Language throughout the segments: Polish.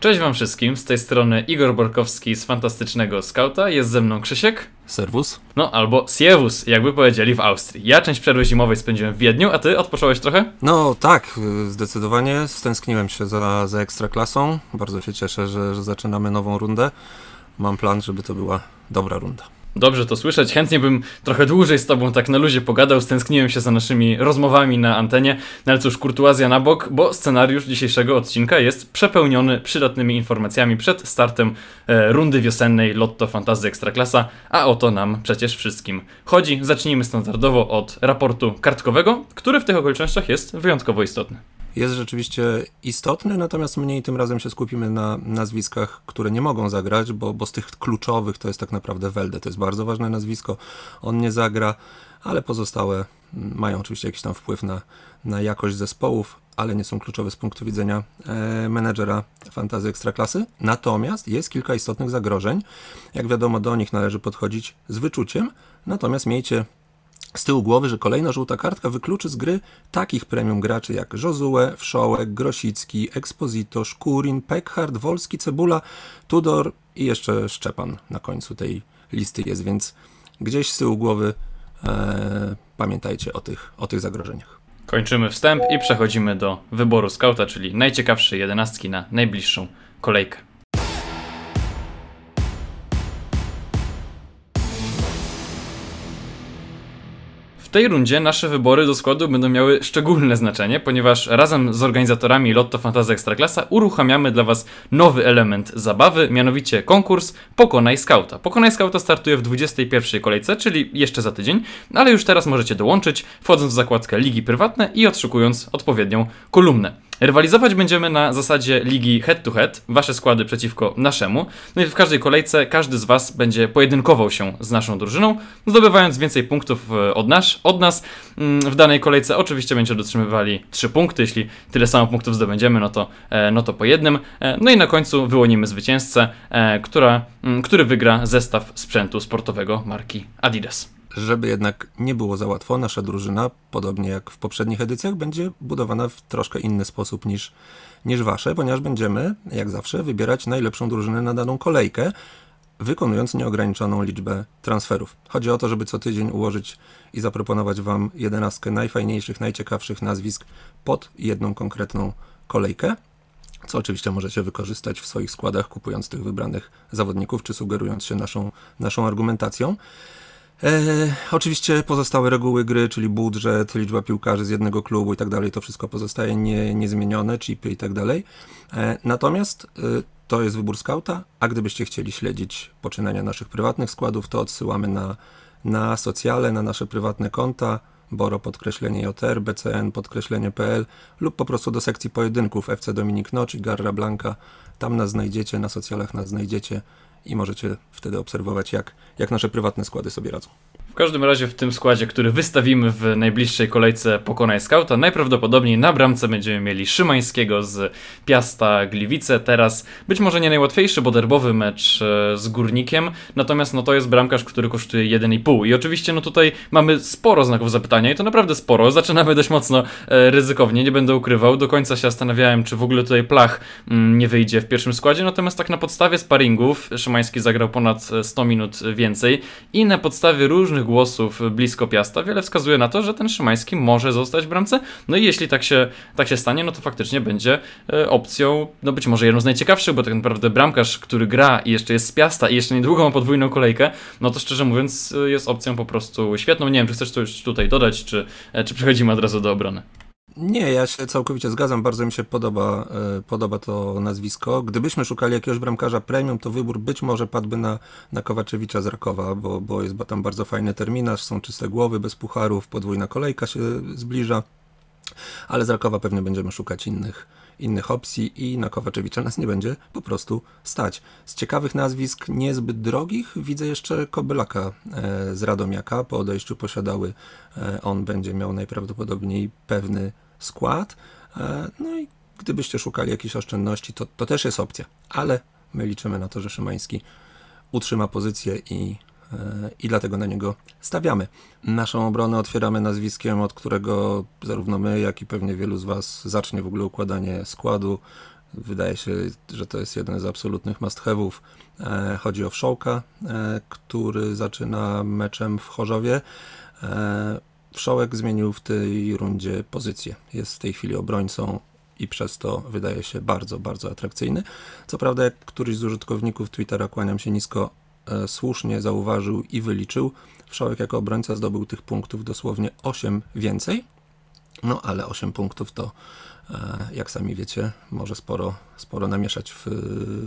Cześć wam wszystkim, z tej strony Igor Borkowski z Fantastycznego Skauta, jest ze mną Krzysiek. Serwus. No, albo Siewus, jakby powiedzieli w Austrii. Ja część przerwy zimowej spędziłem w Wiedniu, a ty odpocząłeś trochę? No tak, zdecydowanie. Stęskniłem się za, za Ekstraklasą. Bardzo się cieszę, że, że zaczynamy nową rundę. Mam plan, żeby to była dobra runda. Dobrze to słyszeć. Chętnie bym trochę dłużej z tobą tak na luzie pogadał. Stęskniłem się za naszymi rozmowami na antenie. No ale cóż, kurtuazja na bok, bo scenariusz dzisiejszego odcinka jest przepełniony przydatnymi informacjami przed startem e, rundy wiosennej Lotto Fantasy Ekstraklasa, a o to nam przecież wszystkim chodzi. Zacznijmy standardowo od raportu kartkowego, który w tych okolicznościach jest wyjątkowo istotny jest rzeczywiście istotny, natomiast mniej tym razem się skupimy na nazwiskach, które nie mogą zagrać, bo, bo z tych kluczowych to jest tak naprawdę Welde. To jest bardzo ważne nazwisko. On nie zagra, ale pozostałe mają oczywiście jakiś tam wpływ na, na jakość zespołów, ale nie są kluczowe z punktu widzenia e, menedżera fantazy ekstraklasy. Natomiast jest kilka istotnych zagrożeń. Jak wiadomo, do nich należy podchodzić z wyczuciem. Natomiast miejcie z tyłu głowy, że kolejna żółta kartka wykluczy z gry takich premium graczy jak Josue, Wszołek, Grosicki, Exposito, Szkurin, Pekhard, Wolski, Cebula, Tudor i jeszcze Szczepan na końcu tej listy jest, więc gdzieś z tyłu głowy e, pamiętajcie o tych, o tych zagrożeniach. Kończymy wstęp i przechodzimy do wyboru skauta, czyli najciekawszej jedenastki na najbliższą kolejkę. Tej rundzie nasze wybory do składu będą miały szczególne znaczenie, ponieważ razem z organizatorami Lotto Fantasy Ekstraklasa uruchamiamy dla Was nowy element zabawy, mianowicie konkurs Pokonaj Skauta. Pokonaj Skauta startuje w 21 kolejce, czyli jeszcze za tydzień, ale już teraz możecie dołączyć, wchodząc w zakładkę Ligi Prywatne i odszukując odpowiednią kolumnę. Rywalizować będziemy na zasadzie ligi head to head, wasze składy przeciwko naszemu. No i w każdej kolejce każdy z was będzie pojedynkował się z naszą drużyną, zdobywając więcej punktów e, od, nas. od nas. Mm, w danej kolejce oczywiście będziecie dotrzymywali 3 punkty, jeśli tyle samo punktów zdobędziemy, no to, e, no to po jednym. E, no i na końcu wyłonimy zwycięzcę, która, mm, który wygra zestaw sprzętu sportowego marki Adidas. Żeby jednak nie było za łatwo, nasza drużyna, podobnie jak w poprzednich edycjach, będzie budowana w troszkę inny sposób niż, niż wasze, ponieważ będziemy, jak zawsze, wybierać najlepszą drużynę na daną kolejkę, wykonując nieograniczoną liczbę transferów. Chodzi o to, żeby co tydzień ułożyć i zaproponować Wam jedenastkę najfajniejszych, najciekawszych nazwisk pod jedną konkretną kolejkę, co oczywiście możecie wykorzystać w swoich składach, kupując tych wybranych zawodników, czy sugerując się naszą, naszą argumentacją. E, oczywiście pozostałe reguły gry, czyli budżet, liczba piłkarzy z jednego klubu i tak dalej, to wszystko pozostaje nie, niezmienione, chipy i tak dalej. E, natomiast e, to jest wybór skauta, a gdybyście chcieli śledzić poczynania naszych prywatnych składów, to odsyłamy na, na socjale, na nasze prywatne konta, Boro podkreślenie JR, BCN podkreślenie PL lub po prostu do sekcji pojedynków FC Dominik Noc i Garra Blanca. Tam nas znajdziecie, na socjalach nas znajdziecie i możecie wtedy obserwować, jak, jak nasze prywatne składy sobie radzą. W każdym razie w tym składzie, który wystawimy w najbliższej kolejce Pokonaj Skauta, najprawdopodobniej na bramce będziemy mieli Szymańskiego z Piasta Gliwice. Teraz być może nie najłatwiejszy, bo derbowy mecz e, z Górnikiem, natomiast no to jest bramkarz, który kosztuje 1,5 i oczywiście no tutaj mamy sporo znaków zapytania i to naprawdę sporo. Zaczynamy dość mocno e, ryzykownie, nie będę ukrywał. Do końca się zastanawiałem, czy w ogóle tutaj Plach mm, nie wyjdzie w pierwszym składzie, natomiast tak na podstawie sparingów Szymański zagrał ponad 100 minut więcej i na podstawie różnych głosów blisko Piasta, wiele wskazuje na to, że ten Szymański może zostać w bramce. No i jeśli tak się, tak się stanie, no to faktycznie będzie e, opcją, no być może jedną z najciekawszych, bo tak naprawdę bramkarz, który gra i jeszcze jest z Piasta i jeszcze niedługo ma podwójną kolejkę, no to szczerze mówiąc e, jest opcją po prostu świetną. Nie wiem, czy chcesz coś tutaj dodać, czy, e, czy przechodzimy od razu do obrony. Nie, ja się całkowicie zgadzam. Bardzo mi się podoba, e, podoba to nazwisko. Gdybyśmy szukali jakiegoś bramkarza premium, to wybór być może padłby na, na Kowaczewicza z Rakowa, bo, bo jest tam bardzo fajny terminarz, są czyste głowy, bez pucharów, podwójna kolejka się zbliża. Ale z Rakowa pewnie będziemy szukać innych, innych opcji i na Kowaczewicza nas nie będzie po prostu stać. Z ciekawych nazwisk, niezbyt drogich, widzę jeszcze Kobylaka e, z Radomiaka. Po odejściu posiadały e, on będzie miał najprawdopodobniej pewny skład. E, no i gdybyście szukali jakichś oszczędności, to, to też jest opcja, ale my liczymy na to, że Szymański utrzyma pozycję i, i dlatego na niego stawiamy. Naszą obronę otwieramy nazwiskiem, od którego zarówno my, jak i pewnie wielu z Was zacznie w ogóle układanie składu. Wydaje się, że to jest jeden z absolutnych must-have'ów. E, chodzi o Wszołka, e, który zaczyna meczem w Chorzowie. E, Wszołek zmienił w tej rundzie pozycję. Jest w tej chwili obrońcą i przez to wydaje się bardzo, bardzo atrakcyjny. Co prawda, jak któryś z użytkowników Twittera, kłaniam się nisko, słusznie zauważył i wyliczył, Wszołek jako obrońca zdobył tych punktów dosłownie 8 więcej. No ale 8 punktów to jak sami wiecie, może sporo, sporo namieszać w,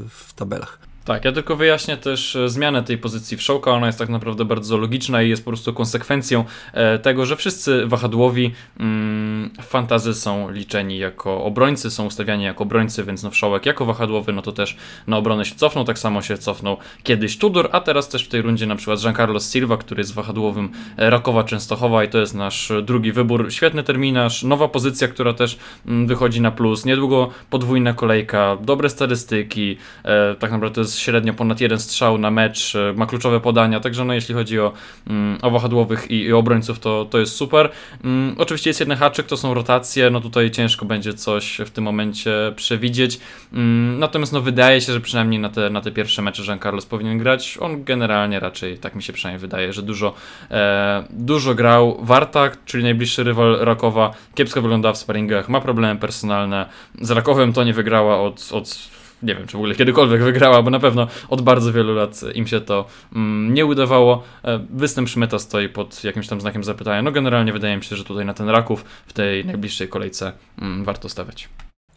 w tabelach. Tak, ja tylko wyjaśnię też e, zmianę tej pozycji Wszołka. Ona jest tak naprawdę bardzo logiczna i jest po prostu konsekwencją e, tego, że wszyscy wahadłowi mm, w fantazy są liczeni jako obrońcy, są ustawiani jako obrońcy, więc no Wszołek jako wahadłowy, no to też na obronę się cofnął, tak samo się cofnął kiedyś Tudor, a teraz też w tej rundzie na przykład Giancarlo Silva, który jest wahadłowym e, Rakowa Częstochowa i to jest nasz drugi wybór. Świetny terminarz, nowa pozycja, która też mm, wychodzi na plus, niedługo podwójna kolejka, dobre statystyki, tak naprawdę to jest średnio ponad jeden strzał na mecz, e, ma kluczowe podania, także no jeśli chodzi o, mm, o wahadłowych i, i obrońców, to, to jest super. Mm, oczywiście jest jeden haczyk, to są rotacje, no tutaj ciężko będzie coś w tym momencie przewidzieć, mm, natomiast no wydaje się, że przynajmniej na te, na te pierwsze mecze Jean Carlos powinien grać, on generalnie raczej, tak mi się przynajmniej wydaje, że dużo, e, dużo grał. Wartak, czyli najbliższy rywal Rakowa, kiepsko wygląda w sparingach, ma problemy personalne, z Rakowem to nie wygrała od, od nie wiem, czy w ogóle kiedykolwiek wygrała, bo na pewno od bardzo wielu lat im się to mm, nie udawało. E, występ Szmyta stoi pod jakimś tam znakiem zapytania. No generalnie wydaje mi się, że tutaj na ten Raków w tej najbliższej kolejce mm, warto stawiać.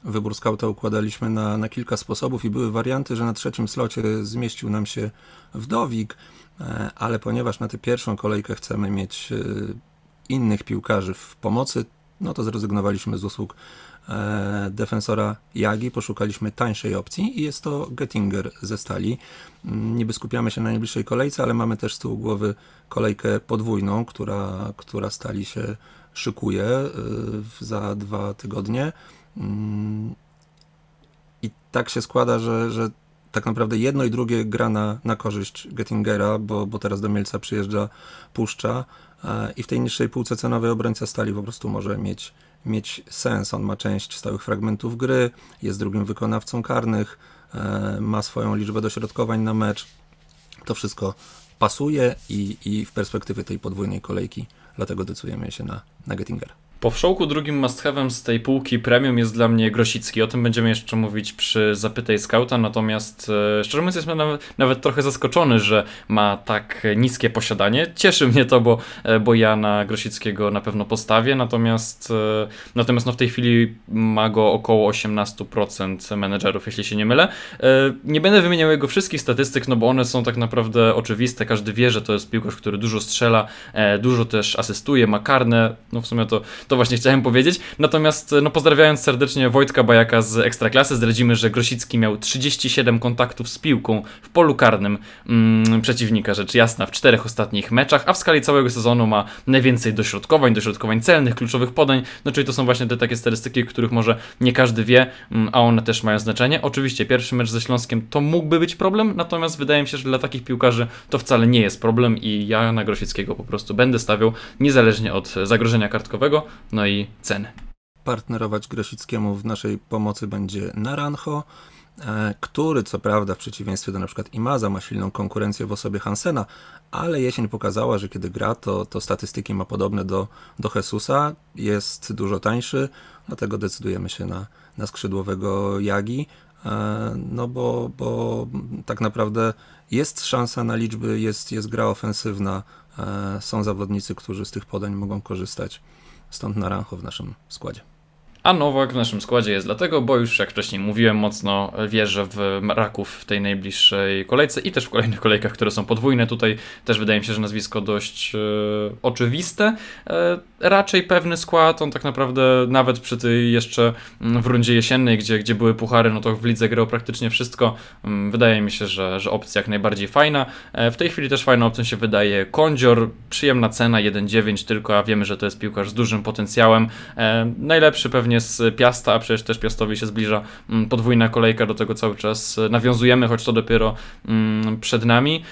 Wybór skauta układaliśmy na, na kilka sposobów i były warianty, że na trzecim slocie zmieścił nam się Wdowik, e, ale ponieważ na tę pierwszą kolejkę chcemy mieć e, innych piłkarzy w pomocy, no to zrezygnowaliśmy z usług defensora Jagi, poszukaliśmy tańszej opcji i jest to Gettinger ze stali. Mm, niby skupiamy się na najbliższej kolejce, ale mamy też z tyłu głowy kolejkę podwójną, która, która stali się szykuje e, za dwa tygodnie. Mm, I tak się składa, że, że tak naprawdę jedno i drugie gra na, na korzyść Gettingera, bo, bo teraz do Mielca przyjeżdża Puszcza e, i w tej niższej półce cenowej obrońca stali po prostu może mieć mieć sens. On ma część stałych fragmentów gry, jest drugim wykonawcą karnych, e, ma swoją liczbę dośrodkowań na mecz. To wszystko pasuje i, i w perspektywie tej podwójnej kolejki, dlatego decydujemy się na, na Gettinger. Po wszołku drugim must z tej półki premium jest dla mnie Grosicki. O tym będziemy jeszcze mówić przy Zapytaj Scouta, natomiast e, szczerze mówiąc jestem nawet, nawet, trochę zaskoczony, że ma tak niskie posiadanie. Cieszy mnie to, bo, e, bo ja na Grosickiego na pewno postawię, natomiast, e, natomiast no w tej chwili ma go około 18% menedżerów, jeśli się nie mylę. Nie będę wymieniał jego wszystkich statystyk, no bo one są tak naprawdę oczywiste. Każdy wie, że to jest piłkarz, który dużo strzela, dużo też asystuje, ma karne. No w sumie to to właśnie chciałem powiedzieć. Natomiast, no pozdrawiając serdecznie Wojtka Bajaka z Ekstraklasy, zdradzimy, że Grosicki miał 37 kontaktów z piłką w polu karnym mm, przeciwnika, rzecz jasna, w czterech ostatnich meczach, a w skali całego sezonu ma najwięcej dośrodkowań, dośrodkowań celnych, kluczowych podań, no czyli to są właśnie te takie statystyki, których może nie każdy wie, mm, a one też mają znaczenie. Oczywiście pierwszy mecz ze Śląskiem to mógłby być problem, natomiast wydaje mi się, że dla takich piłkarzy to wcale nie jest problem i ja na Grosickiego po prostu będę stawiał niezależnie od zagrożenia kartkowego no i ceny. Partnerować Grosickiemu w naszej pomocy będzie Naranjo, e, który co prawda w przeciwieństwie do przykład Imaza ma silną konkurencję w osobie Hansena, ale jesień pokazała, że kiedy gra, to, to statystyki ma podobne do, do Jesusa, jest dużo tańszy, dlatego decydujemy się na, na skrzydłowego Jagi, e, no bo, bo tak naprawdę jest szansa na liczby, jest, jest gra ofensywna, e, są zawodnicy, którzy z tych podań mogą korzystać. Stąd Naranjo w naszym składzie. A Nowak w naszym składzie jest dlatego, bo już jak wcześniej mówiłem, mocno wierzę w Raków w tej najbliższej kolejce i też w kolejnych kolejkach, które są podwójne. Tutaj też wydaje mi się, że nazwisko dość e, oczywiste. E, raczej pewny skład, on tak naprawdę nawet przy tej jeszcze mm, w rundzie jesiennej, gdzie, gdzie były puchary, no to w lidze grał praktycznie wszystko. Mm, wydaje mi się, że, że opcja jak najbardziej fajna. E, w tej chwili też fajną opcją się wydaje Kondzior, przyjemna cena 1,9 tylko, a wiemy, że to jest piłkarz z dużym potencjałem. E, najlepszy pewnie z Piasta, a przecież też Piastowi się zbliża mm, podwójna kolejka, do tego cały czas nawiązujemy, choć to dopiero przed nami.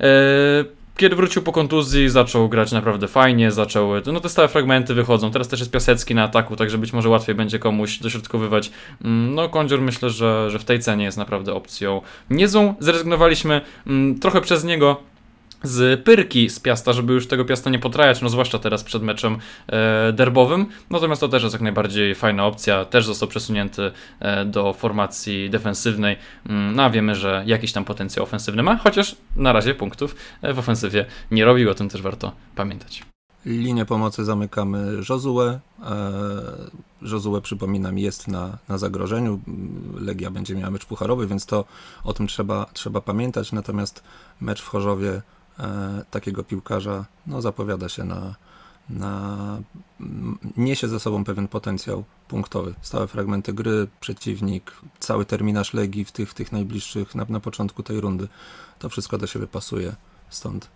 E, kiedy wrócił po kontuzji, zaczął grać naprawdę fajnie, zaczął, no te stałe fragmenty wychodzą, teraz też jest Piasecki na ataku, także być może łatwiej będzie komuś dośrodkowywać. Mm, no Kądzior myślę, że, że w tej cenie jest naprawdę opcją niezłą. Zrezygnowaliśmy mm, trochę przez niego, z Pyrki z Piasta, żeby już tego Piasta nie potrajać, no zwłaszcza teraz przed meczem e, derbowym. Natomiast to też jest jak najbardziej fajna opcja. Też został przesunięty e, do formacji defensywnej. Mm, no a wiemy, że jakiś tam potencjał ofensywny ma, chociaż na razie punktów e, w ofensywie nie robił, o tym też warto pamiętać. Linię pomocy zamykamy Josue. Josue, przypominam, jest na, na zagrożeniu. Legia będzie miała mecz pucharowy, więc to o tym trzeba, trzeba pamiętać. Natomiast mecz w Chorzowie takiego piłkarza no, zapowiada się na, na niesie ze sobą pewien potencjał punktowy. Stałe fragmenty gry, przeciwnik, cały terminarz Legii w tych, w tych najbliższych, na, na początku tej rundy. To wszystko do siebie pasuje, stąd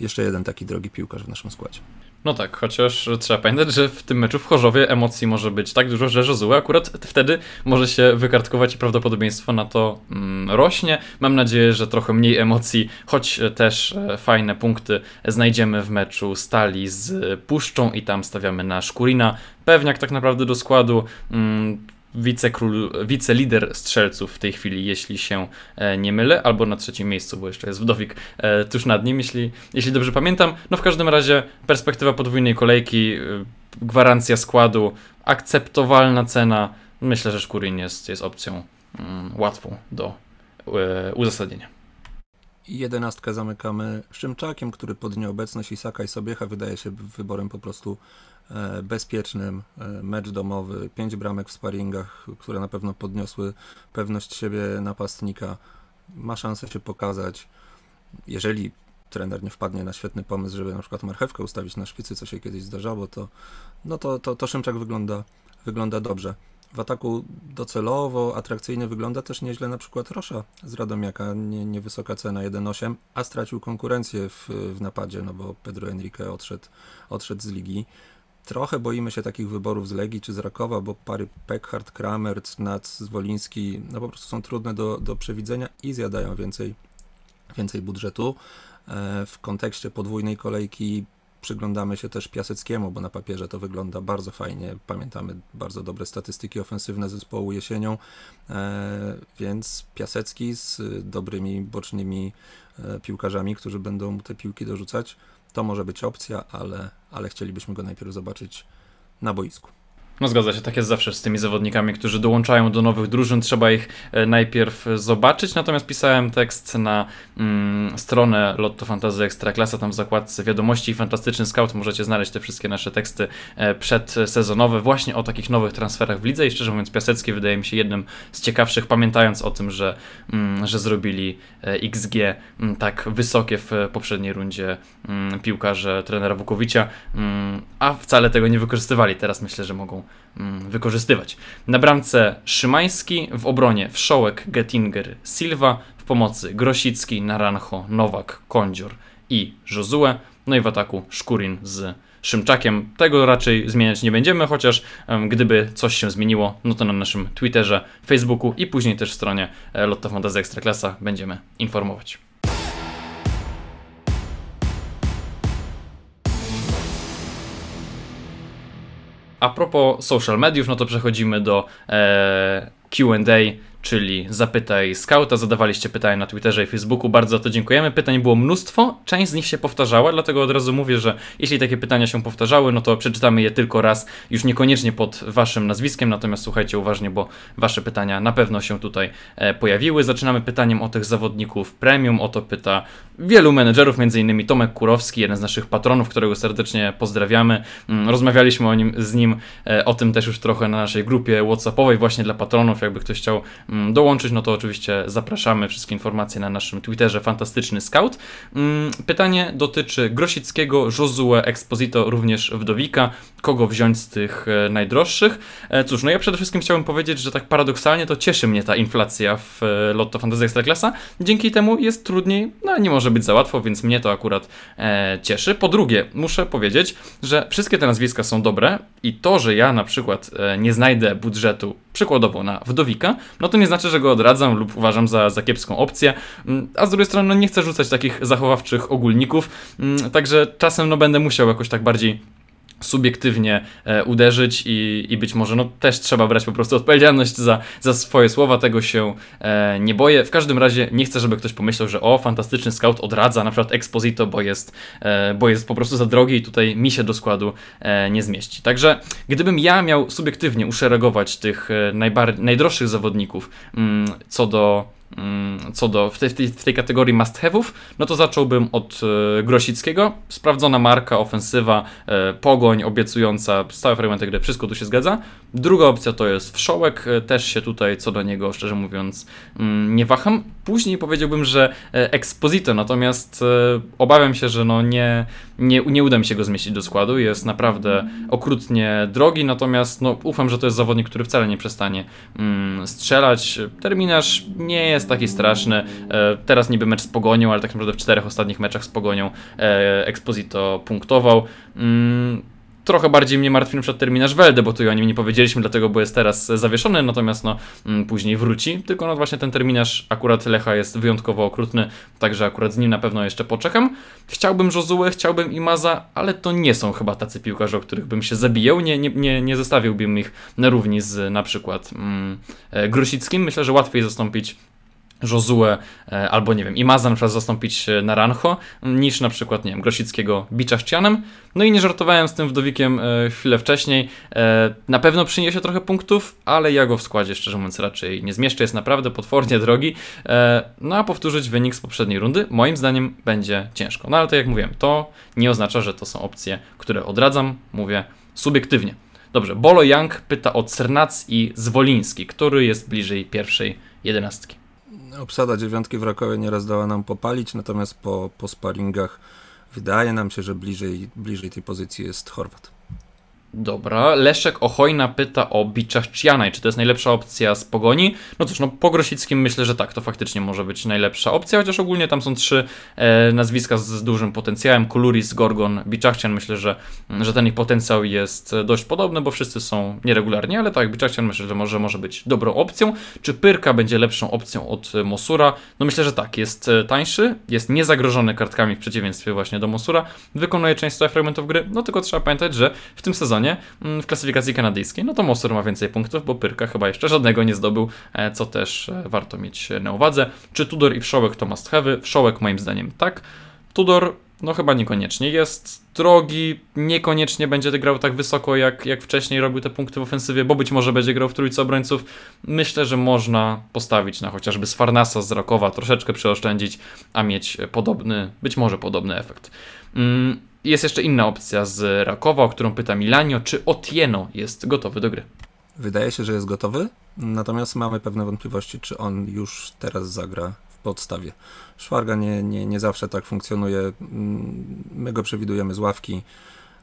jeszcze jeden taki drogi piłkarz w naszym składzie. No tak, chociaż trzeba pamiętać, że w tym meczu w Chorzowie emocji może być tak dużo, że Josue akurat wtedy może się wykartkować i prawdopodobieństwo na to mm, rośnie. Mam nadzieję, że trochę mniej emocji, choć też e, fajne punkty znajdziemy w meczu Stali z Puszczą i tam stawiamy na Szkurina. Pewniak tak naprawdę do składu. Wicekról, wicelider strzelców w tej chwili, jeśli się e, nie mylę, albo na trzecim miejscu, bo jeszcze jest Wdowik e, tuż nad nim, jeśli, jeśli dobrze pamiętam. No w każdym razie perspektywa podwójnej kolejki, e, gwarancja składu, akceptowalna cena. Myślę, że Szkurin jest, jest opcją mm, łatwą do uzasadnienia. Jedenastkę zamykamy Szymczakiem, który pod nieobecność Isaka i Sobiecha wydaje się wyborem po prostu bezpiecznym, e, mecz domowy, pięć bramek w sparingach, które na pewno podniosły pewność siebie napastnika. Ma szansę się pokazać. Jeżeli trener nie wpadnie na świetny pomysł, żeby na przykład marchewkę ustawić na szpicy, co się kiedyś zdarzało, to, no to, to, to Szymczak wygląda, wygląda dobrze. W ataku docelowo, atrakcyjnie wygląda też nieźle na przykład Rosza z Radomiaka, nie, niewysoka cena 1,8, a stracił konkurencję w, w napadzie, no bo Pedro Enrique odszedł, odszedł z ligi. Trochę boimy się takich wyborów z Legii czy z Rakowa, bo pary Peckhardt, Kramer, Cnac, Zwoliński no po prostu są trudne do, do przewidzenia i zjadają więcej, więcej budżetu. E, w kontekście podwójnej kolejki przyglądamy się też Piaseckiemu, bo na papierze to wygląda bardzo fajnie. Pamiętamy bardzo dobre statystyki ofensywne zespołu jesienią, e, więc Piasecki z dobrymi bocznymi e, piłkarzami, którzy będą mu te piłki dorzucać to może być opcja, ale, ale chcielibyśmy go najpierw zobaczyć na boisku. No zgadza się, tak jest zawsze z tymi zawodnikami, którzy dołączają do nowych drużyn, trzeba ich e, najpierw zobaczyć, natomiast pisałem tekst na mm, stronę Lotto Fantasy Ekstraklasa, tam w zakładce wiadomości i fantastyczny scout. Możecie znaleźć te wszystkie nasze teksty e, przedsezonowe właśnie o takich nowych transferach w lidze. I szczerze mówiąc Piasecki wydaje mi się jednym z ciekawszych, pamiętając o tym, że, mm, że zrobili e, XG mm, tak wysokie w poprzedniej rundzie mm, piłkarze trenera Wukowicza, mm, a wcale tego nie wykorzystywali, teraz myślę, że mogą wykorzystywać. Na bramce Szymański, w obronie Wszołek, Gettinger, Silva, w pomocy Grosicki, Naranjo, Nowak, Kondzior i Josue, no i w ataku Szkurin z Szymczakiem. Tego raczej zmieniać nie będziemy, chociaż gdyby coś się zmieniło, no to na naszym Twitterze, Facebooku i później też stronie e, Lotta Fantasy Ekstraklasa będziemy informować. A propos social mediów, no to przechodzimy do e, QA czyli Zapytaj Skauta. Zadawaliście pytania na Twitterze i Facebooku, bardzo za to dziękujemy. Pytań było mnóstwo, część z nich się powtarzała, dlatego od razu mówię, że jeśli takie pytania się powtarzały, no to przeczytamy je tylko raz, już niekoniecznie pod waszym nazwiskiem, natomiast słuchajcie uważnie, bo wasze pytania na pewno się tutaj e, pojawiły. Zaczynamy pytaniem o tych zawodników premium, o to pyta wielu menedżerów, m.in. Tomek Kurowski, jeden z naszych patronów, którego serdecznie pozdrawiamy. Mm, rozmawialiśmy o nim, z nim e, o tym też już trochę na naszej grupie whatsappowej właśnie dla patronów, jakby ktoś chciał mm, dołączyć, no to oczywiście zapraszamy. Wszystkie informacje na naszym Twitterze Fantastyczny Scout. Mm, pytanie dotyczy Grosickiego, Josue Exposito, również Wdowika. Kogo wziąć z tych e, najdroższych? E, cóż, no ja przede wszystkim chciałbym powiedzieć, że tak paradoksalnie to cieszy mnie ta inflacja w e, Lotto Fantasy Ekstraklasa. Dzięki temu jest trudniej, no nie może być za łatwo, więc mnie to akurat e, cieszy. Po drugie, muszę powiedzieć, że wszystkie te nazwiska są dobre i to, że ja na przykład e, nie znajdę budżetu przykładowo na Wdowika, no to nie znaczy, że go odradzam lub uważam za, za kiepską opcję, mm, a z drugiej strony no nie chcę rzucać takich zachowawczych ogólników, mm, także czasem no będę musiał jakoś tak bardziej subiektywnie e, uderzyć i, i być może no, też trzeba brać po prostu odpowiedzialność za, za swoje słowa, tego się e, nie boję. W każdym razie nie chcę, żeby ktoś pomyślał, że o, fantastyczny scout odradza na przykład Exposito, bo jest, e, bo jest po prostu za drogi i tutaj mi się do składu e, nie zmieści. Także gdybym ja miał subiektywnie uszeregować tych e, najdroższych zawodników mm, co do co do w tej, w tej, w tej kategorii must have'ów, no to zacząłbym od e, Grosickiego. Sprawdzona marka, ofensywa, e, pogoń, obiecująca, stałe fragmenty gry, wszystko tu się zgadza. Druga opcja to jest Wszołek, e, też się tutaj co do niego, szczerze mówiąc, mm, nie waham. Później powiedziałbym, że Exposito, natomiast e, obawiam się, że no nie, nie, nie uda mi się go zmieścić do składu. Jest naprawdę okrutnie drogi, natomiast no, ufam, że to jest zawodnik, który wcale nie przestanie mm, strzelać. Terminarz nie jest taki straszny. E, teraz niby mecz z Pogonią, ale tak naprawdę w czterech ostatnich meczach z Pogonią Exposito punktował. Trochę bardziej mnie martwi przed terminarz Welde, bo tu o nim nie powiedzieliśmy, dlatego bo jest teraz zawieszony, natomiast no mm, później wróci. Tylko no właśnie ten terminarz akurat Lecha jest wyjątkowo okrutny, także akurat z nim na pewno jeszcze poczekam. Chciałbym Josue, chciałbym Imaza, ale to nie są chyba tacy piłkarze, o których bym się zabijał. Nie, nie, nie, nie zostawiłbym ich na równi z na przykład mm, e. Myślę, że łatwiej zastąpić Josue e, albo nie wiem, Imaza na przykład zastąpić e, Naranjo, niż na przykład, nie wiem, Grosickiego Biczaszcianem. No i nie żartowałem z tym Wdowikiem e, chwilę wcześniej. Na pewno przyniesie trochę punktów, ale ja go w składzie, szczerze mówiąc, raczej nie zmieszczę. Jest naprawdę potwornie drogi. No a powtórzyć wynik z poprzedniej rundy, moim zdaniem, będzie ciężko. No ale tak jak mówiłem, to nie oznacza, że to są opcje, które odradzam. Mówię subiektywnie. Dobrze, Bolo Young pyta o Cernac i Zwoliński, który jest bliżej pierwszej jedenastki. Obsada dziewiątki w Rakowie nieraz dała nam popalić, natomiast po, po sparingach wydaje nam się, że bliżej, bliżej tej pozycji jest Chorwat. Dobra, Leszek Ochojna pyta o Biczaszczyjanaj, czy to jest najlepsza opcja z Pogoni? No cóż, no po Grosickim myślę, że tak, to faktycznie może być najlepsza opcja, chociaż ogólnie tam są trzy e, nazwiska z, z, dużym potencjałem, Kuluris, Gorgon, Biczachcian, myślę, że, że ten ich potencjał jest dość podobny, bo wszyscy są nieregularni, ale tak, Biczachcian myślę, że może, może być dobrą opcją. Czy Pyrka będzie lepszą opcją od Mosura? No myślę, że tak, jest e, tańszy, jest niezagrożony kartkami w przeciwieństwie właśnie do Mosura, wykonuje część fragmentów gry, no tylko trzeba pamiętać, że w tym sezonie sezonie mm, w klasyfikacji kanadyjskiej, no to Mosor ma więcej punktów, bo Pyrka chyba jeszcze żadnego nie zdobył, e, co też e, warto mieć na uwadze. Czy Tudor i Wszołek to must have? Wszołek moim zdaniem tak. Tudor no chyba niekoniecznie. Jest drogi, niekoniecznie będzie grał tak wysoko, jak, jak wcześniej robił te punkty w ofensywie, bo być może będzie grał w trójce obrońców. Myślę, że można postawić na chociażby z Farnasa, z Rakowa, troszeczkę przeoszczędzić, a mieć podobny, być może podobny efekt. Mm, jest jeszcze inna opcja z Rakowa, o którą pyta Milanio, czy Otieno jest gotowy do gry. Wydaje się, że jest gotowy, natomiast mamy pewne wątpliwości, czy on już teraz zagra w podstawie. Szwarga nie, nie, nie zawsze tak funkcjonuje. Mm, my go przewidujemy z ławki,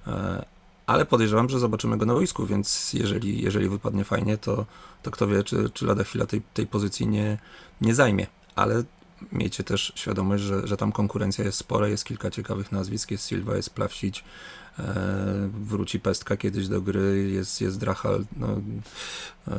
e, ale podejrzewam, że zobaczymy go na wojsku, więc jeżeli, jeżeli wypadnie fajnie, to, to kto wie, czy, czy lada chwila tej, tej pozycji nie, nie zajmie. Ale miejcie też świadomość, że, że tam konkurencja jest spora, jest kilka ciekawych nazwisk, jest Silva, jest Plawsić, e, wróci Pestka kiedyś do gry, jest, jest Drachal, no, e,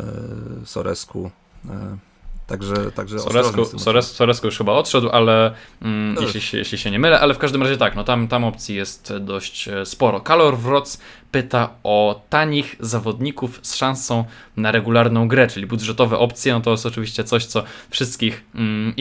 Soresku, e, Także, także Soresku, Sores, Soresku już chyba odszedł, ale mm, jeśli, się, jeśli się nie mylę, ale w każdym razie tak, no tam, tam opcji jest dość e, sporo. Kalor Wroc pyta o tanich zawodników z szansą na regularną grę, czyli budżetowe opcje, no to jest oczywiście coś, co wszystkich mm,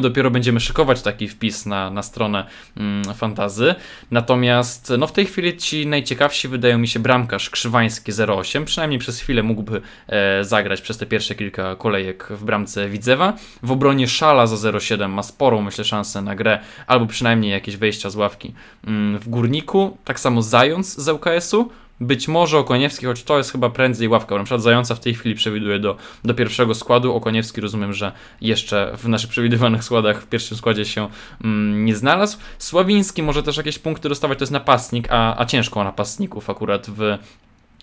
dopiero będziemy szykować taki wpis na, na stronę mm, fantazy. Natomiast no w tej chwili ci najciekawsi wydają mi się bramkarz Krzywański 08, przynajmniej przez chwilę mógłby e, zagrać przez te pierwsze kilka kolejek w bramce Widzewa. W obronie Szala za 07 ma sporą, myślę, szansę na grę, albo przynajmniej jakieś wejścia z ławki mm, w Górniku. Tak samo Zając z ŁKS-u, być może Okoniewski, choć to jest chyba prędzej ławka. Na przykład Zająca w tej chwili przewiduje do, do pierwszego składu. Okoniewski rozumiem, że jeszcze w naszych przewidywanych składach w pierwszym składzie się mm, nie znalazł. Sławiński może też jakieś punkty dostawać, to jest napastnik, a, a ciężko napastników akurat w,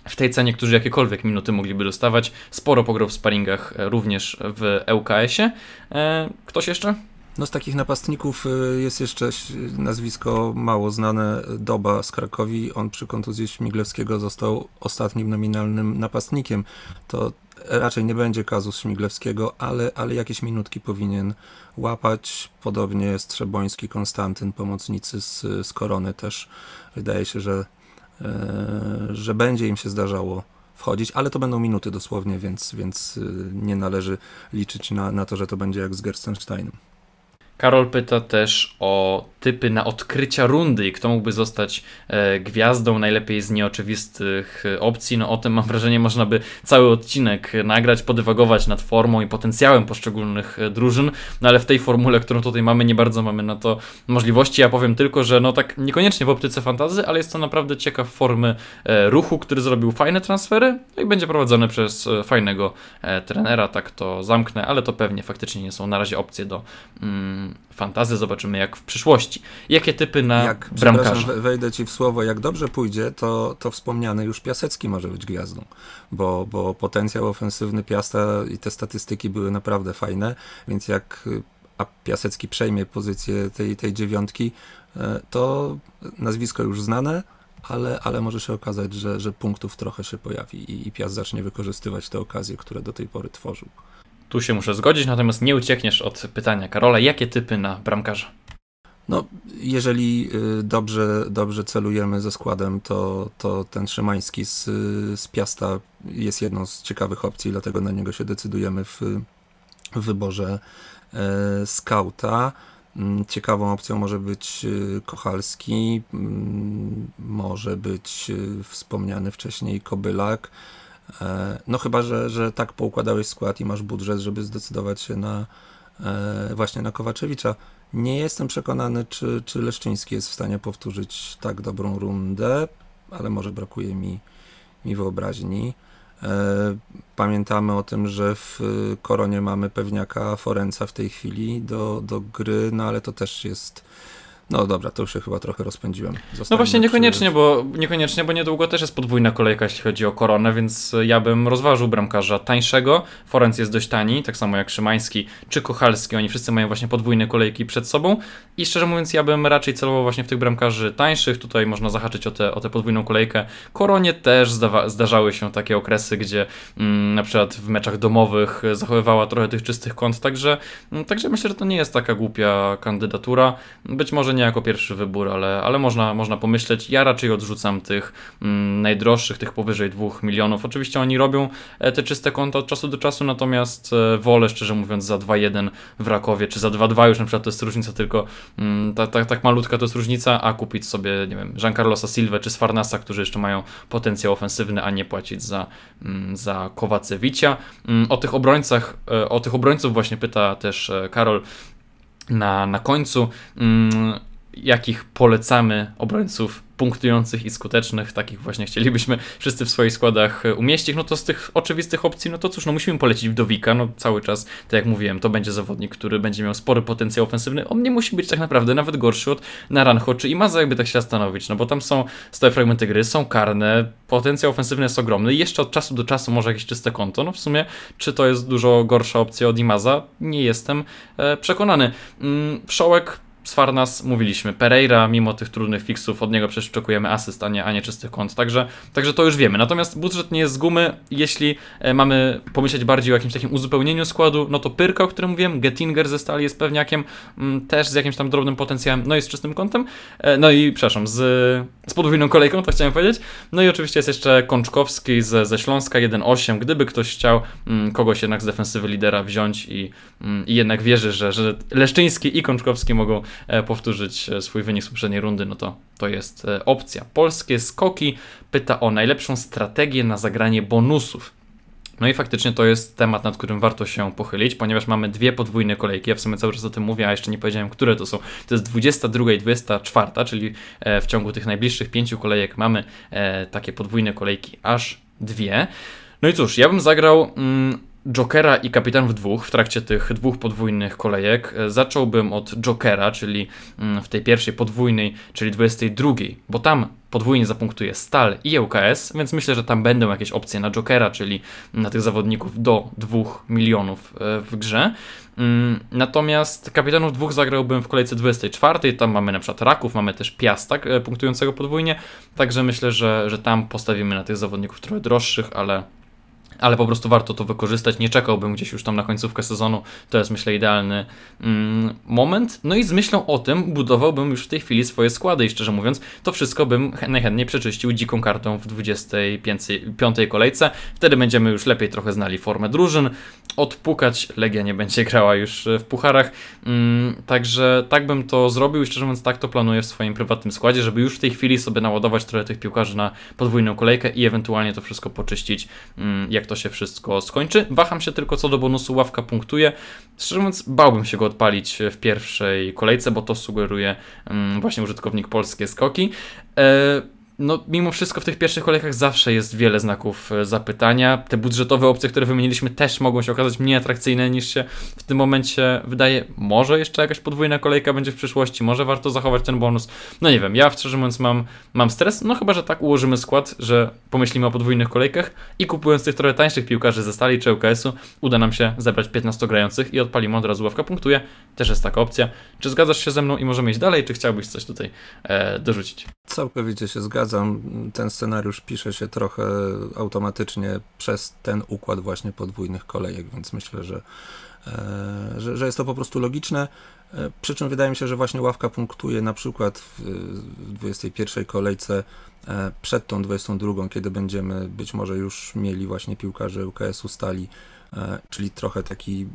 w tej cenie, którzy jakiekolwiek minuty mogliby dostawać. Sporo pograł w sparingach e, również w ŁKS-ie. E, ktoś jeszcze? No z takich napastników y, jest jeszcze nazwisko mało znane, Doba z Krakowi. On przy kontuzji Śmiglewskiego został ostatnim nominalnym napastnikiem. To raczej nie będzie kazus Śmiglewskiego, ale, ale jakieś minutki powinien łapać. Podobnie Strzeboński, Konstantyn, pomocnicy z, z Korony też. Wydaje się, że, e, że będzie im się zdarzało wchodzić, ale to będą minuty dosłownie, więc, więc y, nie należy liczyć na, na to, że to będzie jak z Gerstensteinem. Karol pyta też o typy na odkrycia rundy i kto mógłby zostać e, gwiazdą, najlepiej z nieoczywistych e, opcji. No o tym mam wrażenie można by cały odcinek nagrać, podywagować nad formą i potencjałem poszczególnych e, drużyn, no ale w tej formule, którą tutaj mamy, nie bardzo mamy na to możliwości. Ja powiem tylko, że no tak niekoniecznie w optyce fantazy, ale jest to naprawdę ciekaw formy ruchu, który zrobił fajne transfery no i będzie prowadzony przez fajnego trenera, tak to zamknę, ale to pewnie faktycznie nie są na razie opcje do mm, fantazy, zobaczymy jak w przyszłości. Jakie typy na jak, bramkarza? Wejdę ci w słowo, jak dobrze pójdzie, to, to wspomniany już Piasecki może być gwiazdą, bo, bo potencjał ofensywny Piasta i te statystyki były naprawdę fajne, więc jak a Piasecki przejmie pozycję tej, tej dziewiątki, e, to nazwisko już znane, ale, ale może się okazać, że, że punktów trochę się pojawi i, i Piast zacznie wykorzystywać te okazje, które do tej pory tworzył. Tu się muszę zgodzić, natomiast nie uciekniesz od pytania Karola. Jakie typy na bramkarza? No, jeżeli y, dobrze, dobrze celujemy ze składem, to, to ten Szymański z, z Piasta jest jedną z ciekawych opcji, dlatego na niego się decydujemy w, w wyborze e, skauta. Mm, ciekawą opcją może być y, Kochalski, mm, może być wspomniany wcześniej Kobylak. E, no chyba, że, że tak poukładałeś skład i masz budżet, żeby zdecydować się na e, właśnie na Kowaczewicza. Nie jestem przekonany, czy, czy Leszczyński jest w stanie powtórzyć tak dobrą rundę, ale może brakuje mi, mi wyobraźni. E, pamiętamy o tym, że w Koronie mamy pewniaka Forenca w tej chwili do, do gry, no ale to też jest no dobra, to już się chyba trochę rozpędziłem. Zostańmy no właśnie niekoniecznie, przy... bo niekoniecznie, bo niedługo też jest podwójna kolejka, jeśli chodzi o koronę, więc ja bym rozważył bramkarza tańszego. Forenc jest dość tani, tak samo jak Szymański czy Kochalski. Oni wszyscy mają właśnie podwójne kolejki przed sobą. I szczerze mówiąc, ja bym raczej celował właśnie w tych bramkarzy tańszych. Tutaj można zahaczyć o tę o te podwójną kolejkę. Koronie też zdawa- zdarzały się takie okresy, gdzie mm, na przykład w meczach domowych zachowywała trochę tych czystych kąt, także, mm, także myślę, że to nie jest taka głupia kandydatura. Być może nie nie jako pierwszy wybór, ale, ale można, można pomyśleć. Ja raczej odrzucam tych mm, najdroższych, tych powyżej 2 milionów. Oczywiście oni robią e, te czyste konta od czasu do czasu, natomiast e, wolę szczerze mówiąc za 2-1 w Rakowie, czy za 2-2 już na przykład to jest różnica tylko mm, tak, tak, tak malutka to jest różnica, a kupić sobie, nie wiem, Giancarlosa Silva czy Sfarnasa, którzy jeszcze mają potencjał ofensywny, a nie płacić za, mm, za Kowacewicia. Mm, o tych obrońcach, e, o tych obrońców właśnie pyta też Karol na, na końcu. Mm, jakich polecamy obrońców punktujących i skutecznych, takich właśnie chcielibyśmy wszyscy w swoich składach e, umieścić, no to z tych oczywistych opcji, no to cóż, no musimy polecić Wdowika, no cały czas, tak jak mówiłem, to będzie zawodnik, który będzie miał spory potencjał ofensywny, on nie musi być tak naprawdę nawet gorszy od Naranjo czy Imaza, jakby tak się zastanowić, no bo tam są stałe fragmenty gry, są karne, potencjał ofensywny jest ogromny i jeszcze od czasu do czasu może jakieś czyste konto, no w sumie, czy to jest dużo gorsza opcja od Imaza? Nie jestem e, przekonany. Mm, Wszołek Sfarnas mówiliśmy, Pereira, mimo tych trudnych fixów, od niego przecież oczekujemy asyst, a nie, a nie czystych kąt, także, także to już wiemy. Natomiast budżet nie jest z gumy, jeśli e, mamy pomyśleć bardziej o jakimś takim uzupełnieniu składu, no to Pyrka, o którym mówiłem, Gettinger ze Stali jest pewniakiem, mm, też z jakimś tam drobnym potencjałem, no i z czystym kątem, e, no i przepraszam, z, z podwójną kolejką, to chciałem powiedzieć. No i oczywiście jest jeszcze Kączkowski ze, ze Śląska 1-8, gdyby ktoś chciał mm, kogoś jednak z defensywy lidera wziąć i, mm, i jednak wierzy, że, że Leszczyński i Kączkowski mogą powtórzyć e, swój wynik z poprzedniej rundy, no to to jest e, opcja. Polskie Skoki pyta o najlepszą strategię na zagranie bonusów. No i faktycznie to jest temat, nad którym warto się pochylić, ponieważ mamy dwie podwójne kolejki. Ja w sumie cały czas o tym mówię, a jeszcze nie powiedziałem, które to są. To jest 22 i 24, czyli w ciągu tych najbliższych pięciu kolejek mamy takie podwójne kolejki aż dwie. No i cóż, ja bym zagrał mm, Jokera i kapitanów dwóch w trakcie tych dwóch podwójnych kolejek. E, zacząłbym od Jokera, czyli mm, w tej pierwszej podwójnej, czyli 22, bo tam podwójnie zapunktuje Stal i ŁKS, więc myślę, że tam będą jakieś opcje na Jokera, czyli na tych zawodników do 2 milionów e, w grze. Mm, natomiast kapitanów dwóch zagrałbym w kolejce 24, tam mamy na przykład Raków, mamy też Piasta e, punktującego podwójnie, także myślę, że, że tam postawimy na tych zawodników trochę droższych, ale ale po prostu warto to wykorzystać. Nie czekałbym gdzieś już tam na końcówkę sezonu. To jest myślę idealny mm, moment. No i z myślą o tym budowałbym już w tej chwili swoje składy i szczerze mówiąc, to wszystko bym najchętniej przeczyścił dziką kartą w 25 kolejce. Wtedy będziemy już lepiej trochę znali formę drużyn. Odpukać Legia nie będzie grała już w pucharach. Mm, także tak bym to zrobił i szczerze mówiąc tak to planuję w swoim prywatnym składzie, żeby już w tej chwili sobie naładować trochę tych piłkarzy na podwójną kolejkę i ewentualnie to wszystko poczyścić, mm, jak to się wszystko skończy. Waham się tylko co do bonusu ławka punktuje. Szczerze mówiąc, bałbym się go odpalić w pierwszej kolejce, bo to sugeruje mm, właśnie użytkownik polskie skoki. E, no, mimo wszystko w tych pierwszych kolejkach zawsze jest wiele znaków e, zapytania. Te budżetowe opcje, które wymieniliśmy, też mogą się okazać mniej atrakcyjne niż się w tym momencie wydaje. Może jeszcze jakaś podwójna kolejka będzie w przyszłości, może warto zachować ten bonus. No nie wiem, ja szczerze mówiąc mam, mam stres, no chyba, że tak ułożymy skład, że pomyślimy o podwójnych kolejkach i kupując tych trochę tańszych piłkarzy ze Stali czy UKS-u, uda nam się zebrać 15 grających i odpalimy od razu ławka punktuje. Też jest taka opcja. Czy zgadzasz się ze mną i możemy iść dalej, czy chciałbyś coś tutaj e, dorzucić? Całkowicie się zgadzam. Ten scenariusz pisze się trochę automatycznie przez ten układ właśnie podwójnych kolejek, więc myślę, że, e, że, że jest to po prostu logiczne. E, przy czym wydaje mi się, że właśnie ławka punktuje na przykład w 21 kolejce e, przed tą 22, kiedy będziemy być może już mieli właśnie piłkarzy UKS-u stali, czyli trochę taki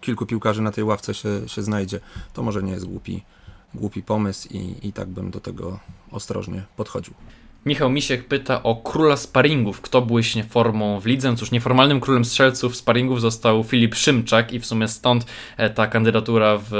kilku piłkarzy na tej ławce się, się znajdzie. To może nie jest głupi głupi pomysł i, i tak bym do tego ostrożnie podchodził. Michał Misiek pyta o króla sparingów. Kto błyśnie formą w lidze? Cóż, nieformalnym królem strzelców sparingów został Filip Szymczak i w sumie stąd e, ta kandydatura w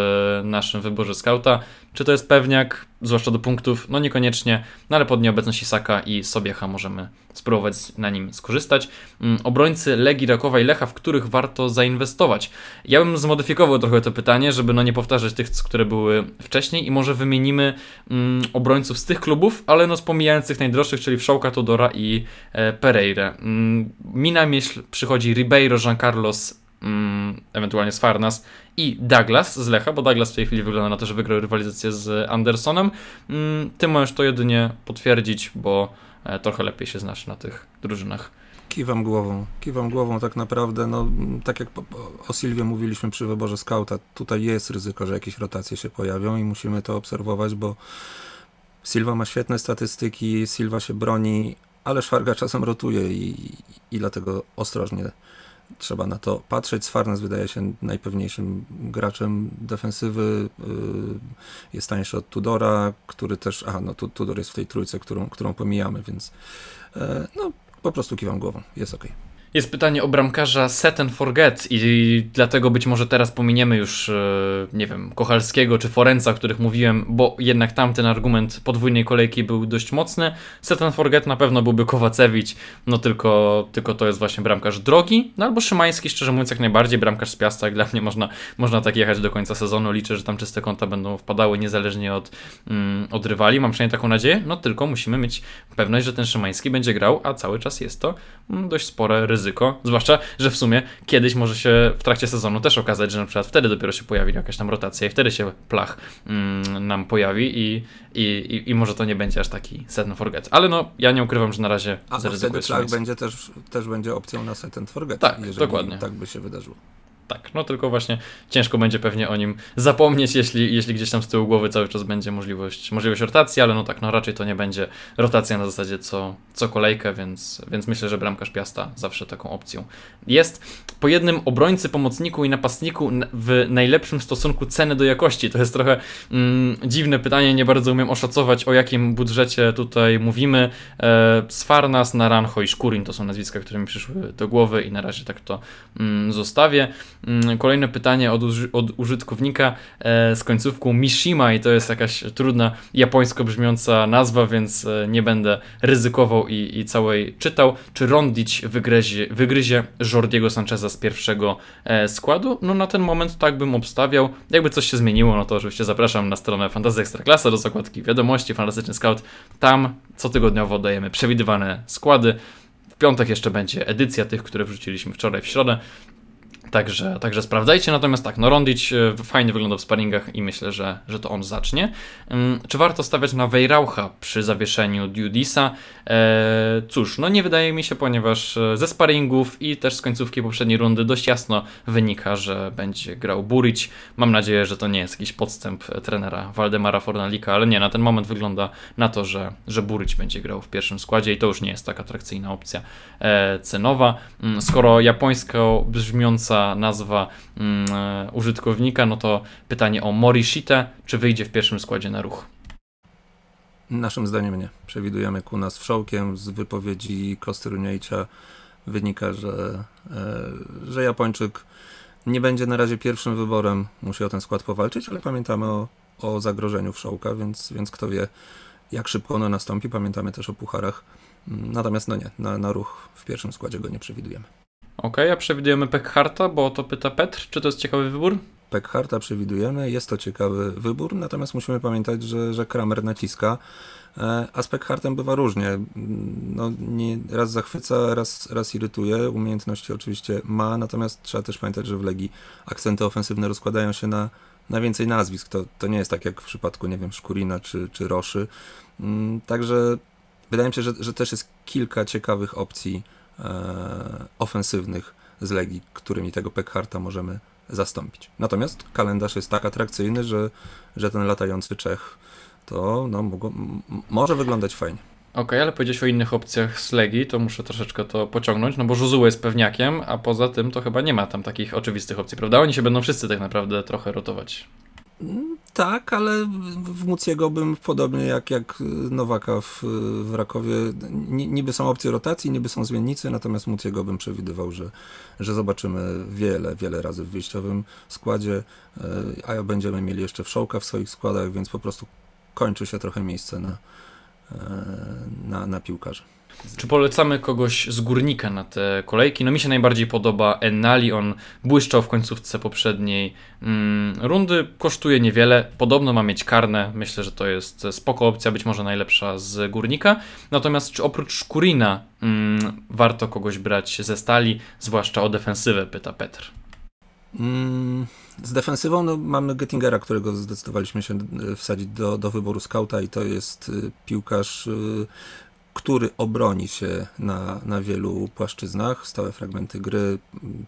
naszym wyborze skauta. Czy to jest pewniak, zwłaszcza do punktów? No niekoniecznie, no ale pod nieobecność Isaka i Sobiecha możemy spróbować na nim skorzystać. Mm, obrońcy Legii Rakowa i Lecha, w których warto zainwestować. Ja bym zmodyfikował trochę to pytanie, żeby no nie powtarzać tych, które były wcześniej i może wymienimy mm, obrońców z tych klubów, ale no pomijając tych najdroższych, czyli Wszołka, Todora i e, Pereira. Mm, mi na myśl przychodzi Ribeiro, Jean Carlos, mm, ewentualnie Sfarnas i Douglas z Lecha, bo Douglas w tej chwili wygląda na to, że wygrał rywalizację z Andersonem. Mm, ty możesz to jedynie potwierdzić, bo e, trochę lepiej się znasz na tych drużynach. Kiwam głową, kiwam głową tak naprawdę, no tak jak o Silwie mówiliśmy przy wyborze skauta, tutaj jest ryzyko, że jakieś rotacje się pojawią i musimy to obserwować, bo Silva ma świetne statystyki, Silva się broni, ale Szwarga czasem rotuje i, i dlatego ostrożnie trzeba na to patrzeć. Sfarnes wydaje się najpewniejszym graczem defensywy. Y, jest tańszy od Tudora, który też. Aha, no Tudor jest w tej trójce, którą, którą pomijamy, więc e, no, po prostu kiwam głową. Jest ok. Jest pytanie o bramkarza set and forget i dlatego być może teraz pominiemy już, e, nie wiem, Kochalskiego czy Forenca, o których mówiłem, bo jednak tamten argument podwójnej kolejki był dość mocny. Set and forget na pewno byłby Kowacewicz, no tylko, tylko to jest właśnie bramkarz drogi, no albo Szymański, szczerze mówiąc jak najbardziej, bramkarz z Piasta, jak dla mnie można, można tak jechać do końca sezonu, liczę, że tam czyste konta będą wpadały niezależnie od, mm, od rywali, mam przynajmniej taką nadzieję, no tylko musimy mieć pewność, że ten Szymański będzie grał, a cały czas jest to mm, dość spore ryzyko ryzyko, zwłaszcza, że w sumie kiedyś może się w trakcie sezonu też okazać, że na przykład wtedy dopiero się pojawi jakaś tam rotacja i wtedy się plach mm, nam pojawi i, i, i, może to nie będzie aż taki set and forget. Ale no, ja nie ukrywam, że na razie A, a wtedy plach będzie też, też będzie opcją na set and forget, tak, dokładnie. tak by się wydarzyło. Tak, no tylko właśnie ciężko będzie pewnie o nim zapomnieć, jeśli, jeśli gdzieś tam z tyłu głowy cały czas będzie możliwość, możliwość rotacji, ale no tak, no raczej to nie będzie rotacja na zasadzie co, co kolejkę, więc, więc myślę, że bramkarz Piasta zawsze taką opcją jest. Po jednym obrońcy, pomocniku i napastniku w najlepszym stosunku ceny do jakości. To jest trochę mm, dziwne pytanie, nie bardzo umiem oszacować o jakim budżecie tutaj mówimy. E, Sfarnas, Naranjo i Szkurin to są nazwiska, które mi przyszły do głowy i na razie tak to mm, zostawię. Mm, kolejne pytanie od, uży od użytkownika e, z końcówką Mishima i to jest jakaś trudna japońsko brzmiąca nazwa, więc e, nie będę ryzykował i, i całej czytał. Czy Rondic wygryzie, wygryzie Jordiego Sancheza z pierwszego e, składu? No na ten moment tak bym obstawiał. Jakby coś się zmieniło, no to oczywiście zapraszam na stronę Fantasy Ekstraklasa do zakładki wiadomości, Fantastyczny Scout. Tam cotygodniowo dajemy przewidywane składy. W piątek jeszcze będzie edycja tych, które wrzuciliśmy wczoraj w środę. Także, także sprawdzajcie. Natomiast tak, no Rondic e, fajnie wygląda w sparingach i myślę, że, że to on zacznie. Mm, czy warto stawiać na Weiraucha przy zawieszeniu Dudisa? Eee, cóż, no nie wydaje mi się, ponieważ e, ze sparingów i też z końcówki poprzedniej rundy dość jasno wynika, że będzie grał Buric. Mam nadzieję, że to nie jest jakiś podstęp trenera Waldemara Fornalika, ale nie, na ten moment wygląda na to, że, że Buric będzie grał w pierwszym składzie i to już nie jest tak atrakcyjna opcja e, cenowa. Mm, skoro japońsko brzmiąca nazwa mm, e, użytkownika, no to pytanie o Morishite, czy wyjdzie w pierwszym składzie na ruch? Naszym zdaniem nie. Przewidujemy ku nas wszołkiem. Z wypowiedzi Kostruniejcia wynika, że, e, że Japończyk nie będzie na razie pierwszym wyborem. Musi o ten skład powalczyć, ale pamiętamy o, o zagrożeniu wszołka, więc, więc kto wie, jak szybko ono nastąpi. Pamiętamy też o pucharach. Natomiast no nie, na, na ruch w pierwszym składzie go nie przewidujemy. Ok, a przewidujemy Pekharta, bo to pyta Petr. Czy to jest ciekawy wybór? Pekharta przewidujemy, jest to ciekawy wybór, natomiast musimy pamiętać, że, że Kramer naciska, e, a z Pekhartem bywa różnie. No, nie, raz zachwyca, raz, raz irytuje. Umiejętności oczywiście ma, natomiast trzeba też pamiętać, że w Legii akcenty ofensywne rozkładają się na, na więcej nazwisk. To, to nie jest tak jak w przypadku, nie wiem, Szkurina czy, czy Roszy. Mm, także wydaje mi się, że, że też jest kilka ciekawych opcji ofensywnych z Legii, którymi tego Pekharta możemy zastąpić. Natomiast kalendarz jest tak atrakcyjny, że, że ten latający Czech to no, mogło, może wyglądać fajnie. Okej, okay, ale powiedziałeś o innych opcjach z Legii, to muszę troszeczkę to pociągnąć, no bo Żuzuł jest pewniakiem, a poza tym to chyba nie ma tam takich oczywistych opcji, prawda? Oni się będą wszyscy tak naprawdę trochę rotować. Tak, ale w Muciego bym podobnie jak, jak Nowaka w, w Rakowie, niby są opcje rotacji, niby są zmiennicy, natomiast Muciego bym przewidywał, że, że zobaczymy wiele, wiele razy w wyjściowym składzie, e, a będziemy mieli jeszcze wszołka w swoich składach, więc po prostu kończy się trochę miejsce na, e, na, na piłkarzy. Czy polecamy kogoś z górnika na te kolejki? No mi się najbardziej podoba Ennali, on błyszczał w końcówce poprzedniej mm, rundy, kosztuje niewiele, podobno ma mieć karne, myślę, że to jest spoko opcja, być może najlepsza z górnika. Natomiast czy oprócz Szkurina mm, warto kogoś brać ze stali, zwłaszcza o defensywę, pyta Petr. Mm, z defensywą no, mamy Gettingera, którego zdecydowaliśmy się e, wsadzić do, do wyboru skauta i to jest e, piłkarz e, który obroni się na, na wielu płaszczyznach. Stałe fragmenty gry,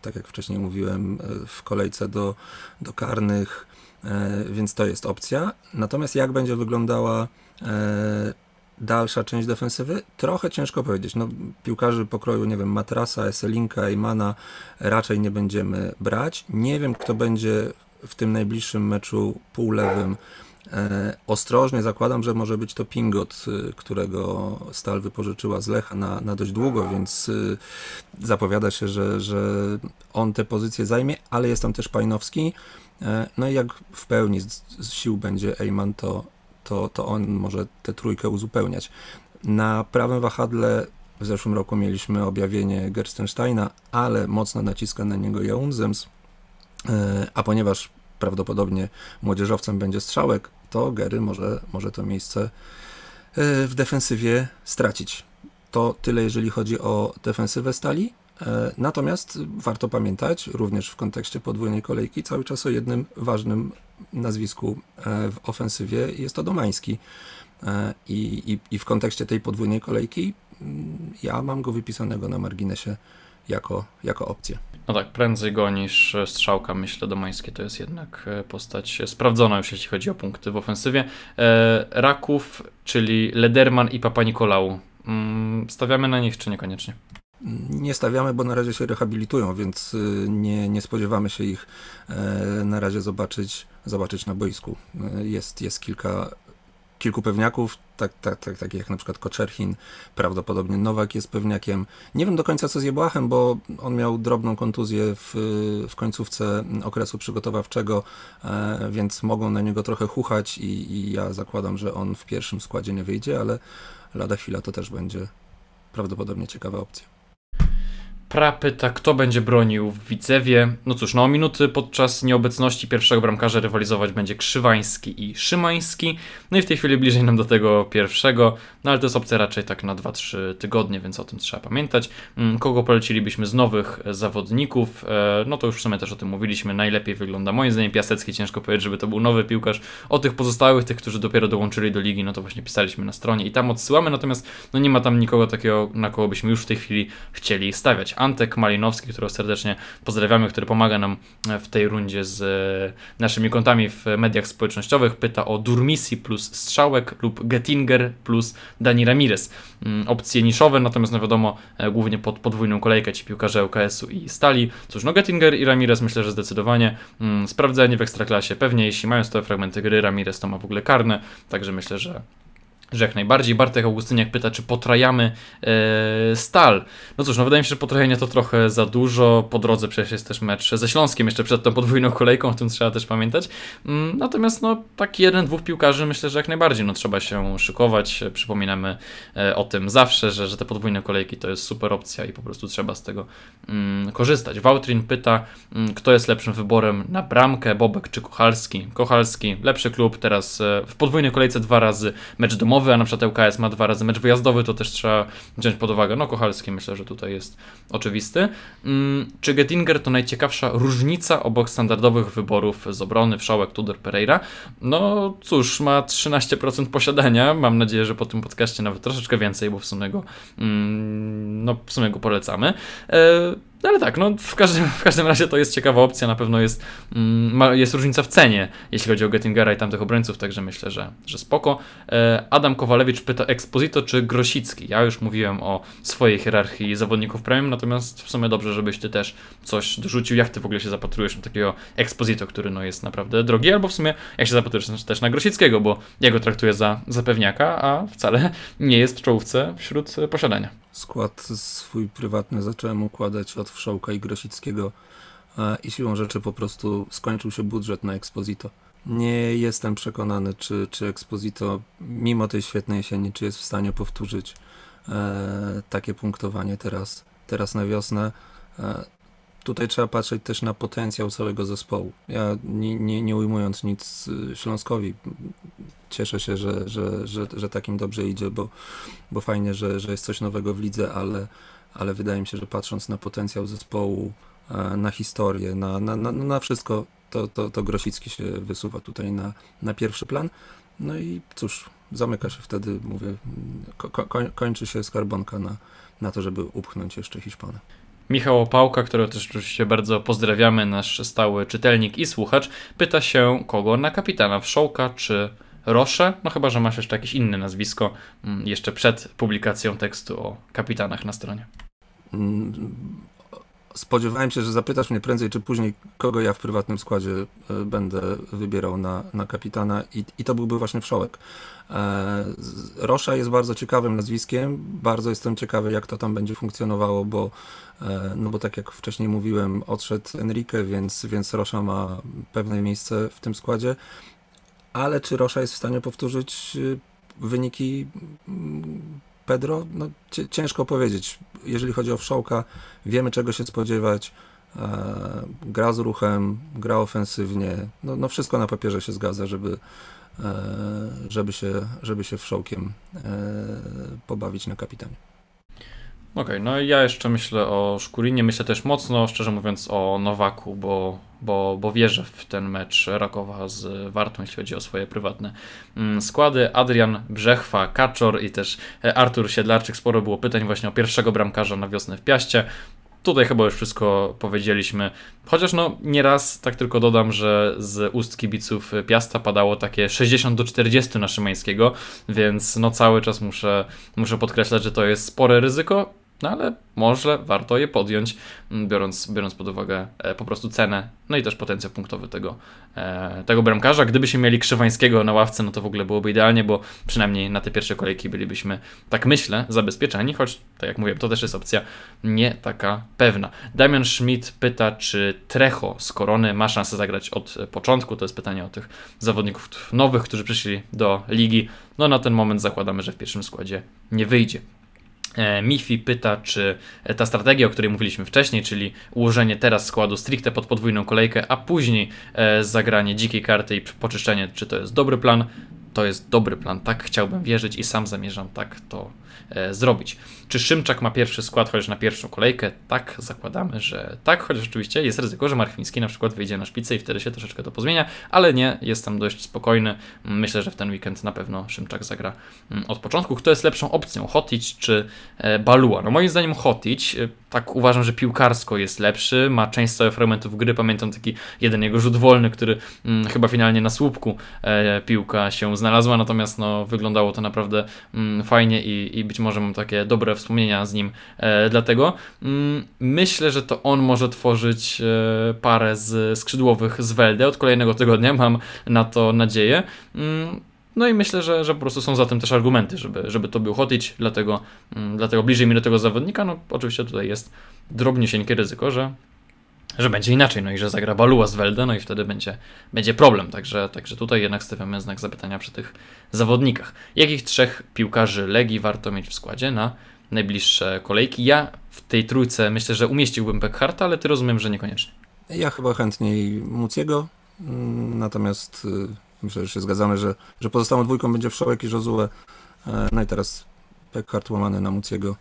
tak jak wcześniej mówiłem, e, w kolejce do, do karnych, e, więc to jest opcja. Natomiast jak będzie wyglądała e, dalsza część defensywy? Trochę ciężko powiedzieć. No, piłkarzy pokroju, nie wiem, Matrasa, Eselinka, Eimana raczej nie będziemy brać. Nie wiem, kto będzie w tym najbliższym meczu półlewym ostrożnie zakładam, że może być to Pingot, e, którego Stal wypożyczyła z Lecha na, na dość długo, więc e, zapowiada się, że, że on tę pozycję zajmie, ale jest tam też Pajnowski. No i jak w pełni z, z sił będzie Eyman, to, to, to on może tę trójkę uzupełniać. Na prawym wahadle w zeszłym roku mieliśmy objawienie Gerstensteina, ale mocno naciska na niego Jaunzems, a ponieważ prawdopodobnie młodzieżowcem będzie strzałek, to Gery może, może to miejsce e, w defensywie stracić. To tyle, jeżeli chodzi o defensywę stali. E, natomiast warto pamiętać, również w kontekście podwójnej kolejki, cały czas o jednym ważnym nazwisku e, w ofensywie jest to Domański. I, i, I w kontekście tej podwójnej kolejki mm, ja mam go wypisanego na marginesie jako, jako opcję. No tak, prędzej go niż strzałka, myślę, Domańskie to jest jednak e, postać sprawdzona już jeśli chodzi o punkty w ofensywie. E, Raków, czyli Lederman i Papa Nikolał. Mm, stawiamy na nich, czy niekoniecznie? Nie stawiamy, bo na razie się rehabilitują, więc nie, nie spodziewamy się ich e, na razie zobaczyć, zobaczyć na boisku. Jest, jest kilka kilku pewniaków, tak, tak, tak, takich jak na przykład Koczerchin, prawdopodobnie Nowak jest pewniakiem. Nie wiem do końca co z Jebłachem, bo on miał drobną kontuzję w, w końcówce okresu przygotowawczego, e, więc mogą na niego trochę chuchać i, i ja zakładam, że on w pierwszym składzie nie wyjdzie, ale lada chwila to też będzie prawdopodobnie ciekawa opcja. Pra pyta, kto będzie bronił w Widzewie. No cóż, no o minuty podczas nieobecności pierwszego bramkarza rywalizować będzie Krzywański i Szymański. No i w tej chwili bliżej nam do tego pierwszego, no ale to jest opcja raczej tak na 2-3 tygodnie, więc o tym trzeba pamiętać. Mm, kogo polecilibyśmy z nowych zawodników? E, no to już w sumie też o tym mówiliśmy. Najlepiej wygląda moim zdaniem Piasecki. Ciężko powiedzieć, żeby to był nowy piłkarz. O tych pozostałych, tych, którzy dopiero dołączyli do ligi, no to właśnie pisaliśmy na stronie i tam odsyłamy, natomiast no nie ma tam nikogo takiego, na kogo byśmy już w tej chwili chcieli stawiać. Antek Malinowski, którego serdecznie pozdrawiamy, który pomaga nam w tej rundzie z e, naszymi kontami w mediach społecznościowych. Pyta o Durmisi plus Strzałek lub Gettinger plus Dani Ramirez. Mm, opcje niszowe, natomiast no wiadomo, e, głównie pod podwójną kolejkę ci piłkarze UKS-u i Stali. Cóż, no Gettinger i Ramirez myślę, że zdecydowanie mm, sprawdzenie w Ekstraklasie. Pewnie jeśli mają stałe fragmenty gry, Ramirez to ma w ogóle karne, także myślę, że że jak najbardziej. Bartek Augustyniak pyta, czy potrajamy e, stal. No cóż, no wydaje mi się, że potrajanie to trochę za dużo. Po drodze przecież jest też mecz ze Śląskiem, jeszcze przed tą podwójną kolejką, o tym trzeba też pamiętać. Mm, natomiast no taki jeden, dwóch piłkarzy myślę, że jak najbardziej no, trzeba się szykować. Przypominamy e, o tym zawsze, że, że te podwójne kolejki to jest super opcja i po prostu trzeba z tego mm, korzystać. Wałtrin pyta, mm, kto jest lepszym wyborem na bramkę, Bobek czy Kochalski? Kochalski, lepszy klub, teraz e, w podwójnej kolejce dwa razy mecz domowy domowy, a na przykład ŁKS ma dwa razy mecz wyjazdowy, to też trzeba wziąć pod uwagę. No, Kochalski myślę, że tutaj jest oczywisty. Mm, czy Gettinger to najciekawsza różnica obok standardowych wyborów z obrony, Wszołek, Tudor, Pereira? No cóż, ma 13% posiadania. Mam nadzieję, że po tym podcaście nawet troszeczkę więcej, bo w sumie go, mm, no, w sumie go polecamy. No ale tak, no w każdym, w każdym razie to jest ciekawa opcja, na pewno jest, mm, jest różnica w cenie, jeśli chodzi o Gettingera i tamtych obrońców, także myślę, że, że spoko. E, Adam Kowalewicz pyta Exposito czy Grosicki? Ja już mówiłem o swojej hierarchii zawodników premium, natomiast w sumie dobrze, żebyś ty też coś dorzucił. Jak ty w ogóle się zapatrujesz na takiego Exposito, który no jest naprawdę drogi, albo w sumie jak się zapatrujesz też na Grosickiego, bo ja go traktuję za zapewniaka, a wcale nie jest w czołówce wśród posiadania skład swój prywatny zacząłem układać od Wszołka i Grosickiego i siłą rzeczy po prostu skończył się budżet na Exposito. Nie jestem przekonany, czy, czy Exposito, mimo tej świetnej jesieni, czy jest w stanie powtórzyć e, takie punktowanie teraz, teraz na wiosnę. E, tutaj trzeba patrzeć też na potencjał całego zespołu. Ja nie, nie, nie ujmując nic Śląskowi, cieszę się, że, że, że, że takim dobrze idzie, bo, bo fajnie, że, że jest coś nowego w lidze, ale, ale wydaje mi się, że patrząc na potencjał zespołu, e, na historię, na, na, na, na wszystko, to, to, to Grosicki się wysuwa tutaj na, na pierwszy plan. No i cóż, zamyka się wtedy, mówię, ko, kończy się skarbonka na, na to, żeby upchnąć jeszcze Hiszpana. Michał Opałka, którego też oczywiście bardzo pozdrawiamy, nasz stały czytelnik i słuchacz, pyta się, kogo na kapitana Wszołka czy Rosze? No chyba, że masz jeszcze jakieś inne nazwisko mm, jeszcze przed publikacją tekstu o kapitanach na stronie. Mm, spodziewałem się, że zapytasz mnie prędzej czy później, kogo ja w prywatnym składzie e, będę wybierał na, na kapitana i, i to byłby właśnie Wszołek. E, Rosza jest bardzo ciekawym nazwiskiem, bardzo jestem ciekawy jak to tam będzie funkcjonowało, bo e, no bo tak jak wcześniej mówiłem, odszedł Enrique, więc, więc Rosza ma pewne miejsce w tym składzie, ale czy Rosza jest w stanie powtórzyć y, wyniki mm, Pedro? No, ciężko powiedzieć. Jeżeli chodzi o Wszołka, wiemy czego się spodziewać. E, gra z ruchem, gra ofensywnie. No, no wszystko na papierze się zgadza, żeby, e, żeby, się, żeby się Wszołkiem e, pobawić na kapitanie. Okej, okay, no ja jeszcze myślę o Szkurinie, myślę też mocno, szczerze mówiąc, o Nowaku, bo, bo, bo wierzę w ten mecz Rakowa z Wartą, jeśli chodzi o swoje prywatne mm, składy. Adrian Brzechwa, Kaczor i też Artur Siedlarczyk. Sporo było pytań właśnie o pierwszego bramkarza na wiosnę w Piaście. Tutaj chyba już wszystko powiedzieliśmy. Chociaż no nieraz tak tylko dodam, że z ust kibiców Piasta padało takie 60 do 40 na Szymańskiego, więc no cały czas muszę, muszę podkreślać, że to jest spore ryzyko No ale może warto je podjąć, mm, biorąc, biorąc pod uwagę e, po prostu cenę, no i też potencjał punktowy tego, e, tego bramkarza. Gdybyśmy mieli Krzywańskiego na ławce, no to w ogóle byłoby idealnie, bo przynajmniej na te pierwsze kolejki bylibyśmy, tak myślę, zabezpieczeni, choć, tak jak mówiłem, to też jest opcja nie taka pewna. Damian Schmidt pyta, czy Trecho z Korony ma szansę zagrać od początku. To jest pytanie o tych zawodników nowych, którzy przyszli do ligi. No na ten moment zakładamy, że w pierwszym składzie nie wyjdzie. E, Mifi pyta, czy ta strategia, o której mówiliśmy wcześniej, czyli ułożenie teraz składu stricte pod podwójną kolejkę, a później e, zagranie dzikiej karty i poczyszczenie, czy to jest dobry plan? To jest dobry plan, tak chciałbym wierzyć i sam zamierzam tak to zrobić. Czy Szymczak ma pierwszy skład, chociaż na pierwszą kolejkę? Tak, zakładamy, że tak, chociaż oczywiście jest ryzyko, że Marchwiński na przykład wyjdzie na szpicę i wtedy się troszeczkę to pozmienia, ale nie, jestem dość spokojny. Myślę, że w ten weekend na pewno Szymczak zagra mm, od początku. Kto jest lepszą opcją, Hotic czy e, Balua? No moim zdaniem Hotic, e, tak uważam, że piłkarsko jest lepszy, ma część stałych fragmentów gry, pamiętam taki jeden jego rzut wolny, który hmm, chyba finalnie na słupku e, piłka się znalazła, natomiast no, wyglądało to naprawdę hmm, fajnie i, i być może mam takie dobre wspomnienia z nim. E, dlatego mm, myślę, że to on może tworzyć e, parę z skrzydłowych z Welde. Od kolejnego tygodnia mam na to nadzieję. Mm, no i myślę, że, że po prostu są za tym też argumenty, żeby, żeby to był Hotić, dlatego, mm, dlatego bliżej mi do tego zawodnika. No oczywiście tutaj jest drobniusieńkie ryzyko, że, że będzie inaczej, no i że zagra Balua z Welde, no i wtedy będzie, będzie problem. Także, także tutaj jednak stawiamy znak zapytania przy tych zawodnikach. Jakich trzech piłkarzy Legii warto mieć w składzie na najbliższe kolejki. Ja w tej trójce myślę, że umieściłbym Beckharta, ale ty rozumiem, że niekoniecznie. Ja chyba chętniej Muciego, mm, natomiast y, myślę, że się zgadzamy, że, że pozostałą dwójką będzie Wszołek i Josue. E, no i teraz Beckhart łamany na Muciego.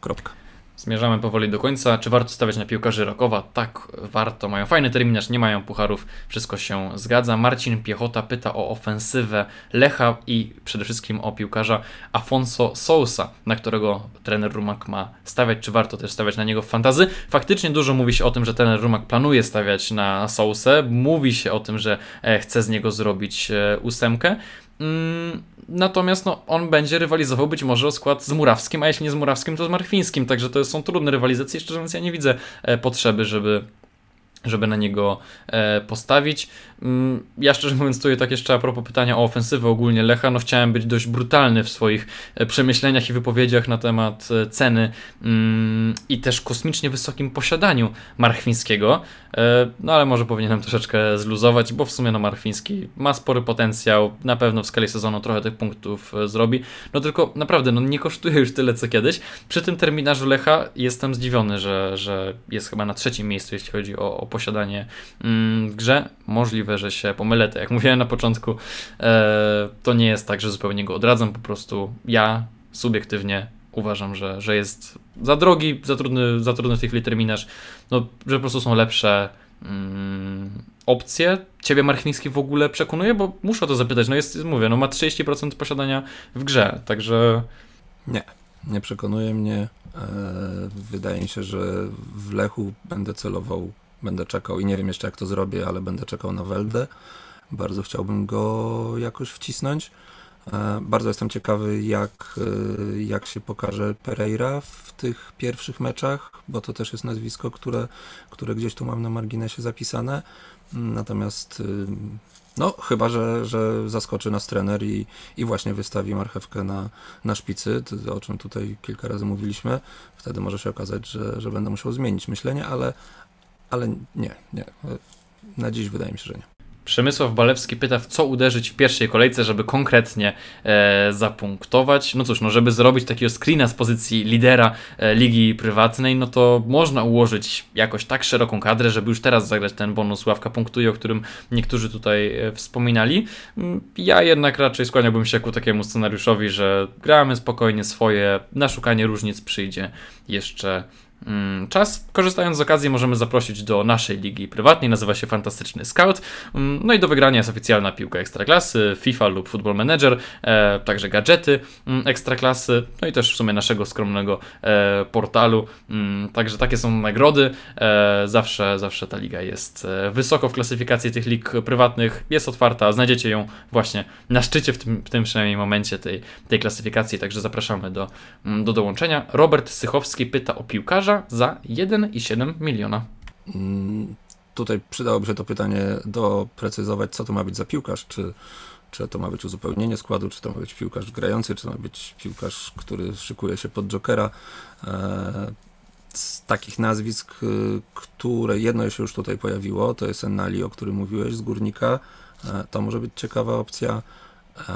Kropka. Zmierzamy powoli do końca. Czy warto stawiać na piłkarzy Rakowa? Tak, warto. Mają fajny terminarz, nie mają pucharów, wszystko się zgadza. Marcin Piechota pyta o ofensywę Lecha i przede wszystkim o piłkarza Afonso Sousa, na którego trener Rumak ma stawiać. Czy warto też stawiać na niego w fantazy? Faktycznie dużo mówi się o tym, że trener Rumak planuje stawiać na Sousę. Mówi się o tym, że e, chce z niego zrobić e, ósemkę. Mm, natomiast no, on będzie rywalizował być może o skład z Murawskim, a jeśli nie z Murawskim, to z Marchwińskim. Także to są trudne rywalizacje. Szczerze mówiąc, ja nie widzę e, potrzeby, żeby żeby na niego e, postawić. Mm, ja szczerze mówiąc, tu tak jeszcze a propos pytania o ofensywę ogólnie Lecha, no chciałem być dość brutalny w swoich e, przemyśleniach i wypowiedziach na temat e, ceny mm, i też kosmicznie wysokim posiadaniu Marchwińskiego, no ale może powinienem troszeczkę zluzować, bo w sumie no Marchwiński ma spory potencjał, na pewno w skali sezonu trochę tych punktów zrobi, no tylko naprawdę, no nie kosztuje już tyle co kiedyś. Przy tym terminarzu Lecha jestem zdziwiony, że, że jest chyba na trzecim miejscu, jeśli chodzi o, o posiadanie mm, w grze. Możliwe, że się pomylę, tak jak mówiłem na początku, e, to nie jest tak, że zupełnie go odradzam, po prostu ja subiektywnie uważam, że, że jest za drogi, za trudny, za trudny w tej chwili terminarz, no, że po prostu są lepsze mm, opcje. Ciebie Marchwiński w ogóle przekonuje, bo muszę o to zapytać, no jest, mówię, no ma 30% posiadania w grze, także... Nie, nie przekonuje mnie. E, wydaje mi się, że w Lechu będę celował Będę czekał i nie wiem jeszcze jak to zrobię, ale będę czekał na Weldę. Bardzo chciałbym go jakoś wcisnąć. E, bardzo jestem ciekawy, jak, e, jak się pokaże Pereira w tych pierwszych meczach, bo to też jest nazwisko, które, które gdzieś tu mam na marginesie zapisane. Natomiast y, no, chyba, że, że zaskoczy nas trener i, i właśnie wystawi marchewkę na, na szpicy, o czym tutaj kilka razy mówiliśmy. Wtedy może się okazać, że, że będę musiał zmienić myślenie, ale, ale nie, nie. Na dziś wydaje mi się, że nie. Przemysław Balewski pyta, w co uderzyć w pierwszej kolejce, żeby konkretnie e, zapunktować. No cóż, no żeby zrobić takiego screena z pozycji lidera e, ligi prywatnej, no to można ułożyć jakoś tak szeroką kadrę, żeby już teraz zagrać ten bonus ławka punktuje, o którym niektórzy tutaj e, wspominali. Mm, ja jednak raczej skłaniałbym się ku takiemu scenariuszowi, że gramy spokojnie swoje, na szukanie różnic przyjdzie jeszcze czas. Korzystając z okazji możemy zaprosić do naszej ligi prywatnej, nazywa się Fantastyczny Scout. Mm, No i do wygrania jest oficjalna piłka Ekstraklasy, FIFA lub Football Manager, e, także gadżety mm, Ekstraklasy, no i też w sumie naszego skromnego e, portalu. Mm, Także takie są nagrody. E, Zawsze, zawsze ta liga jest e, wysoko w klasyfikacji tych lig prywatnych, jest otwarta, znajdziecie ją właśnie na szczycie w tym, w tym przynajmniej momencie tej, tej klasyfikacji, także zapraszamy do, mm, do dołączenia. Robert Sychowski pyta o za 1,7 miliona. Mm, Tutaj przydałoby się to pytanie doprecyzować, co to ma być za piłkarz, czy, czy to ma być uzupełnienie składu, czy to ma być piłkarz grający, czy to ma być piłkarz, który szykuje się pod Jokera. E, Z takich nazwisk, y, które jedno się już tutaj pojawiło, to jest Enali, o którym mówiłeś, z Górnika. E, To może być ciekawa opcja. E,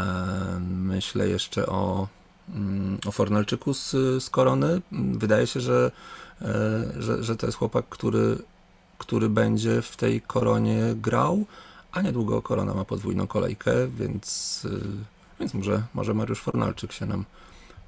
Myślę jeszcze o, o Fornalczyku z, z Korony. Wydaje się, że, e, że, że to jest chłopak, który który będzie w tej koronie grał, a niedługo korona ma podwójną kolejkę, więc, y, więc może, może Mariusz Fornalczyk się nam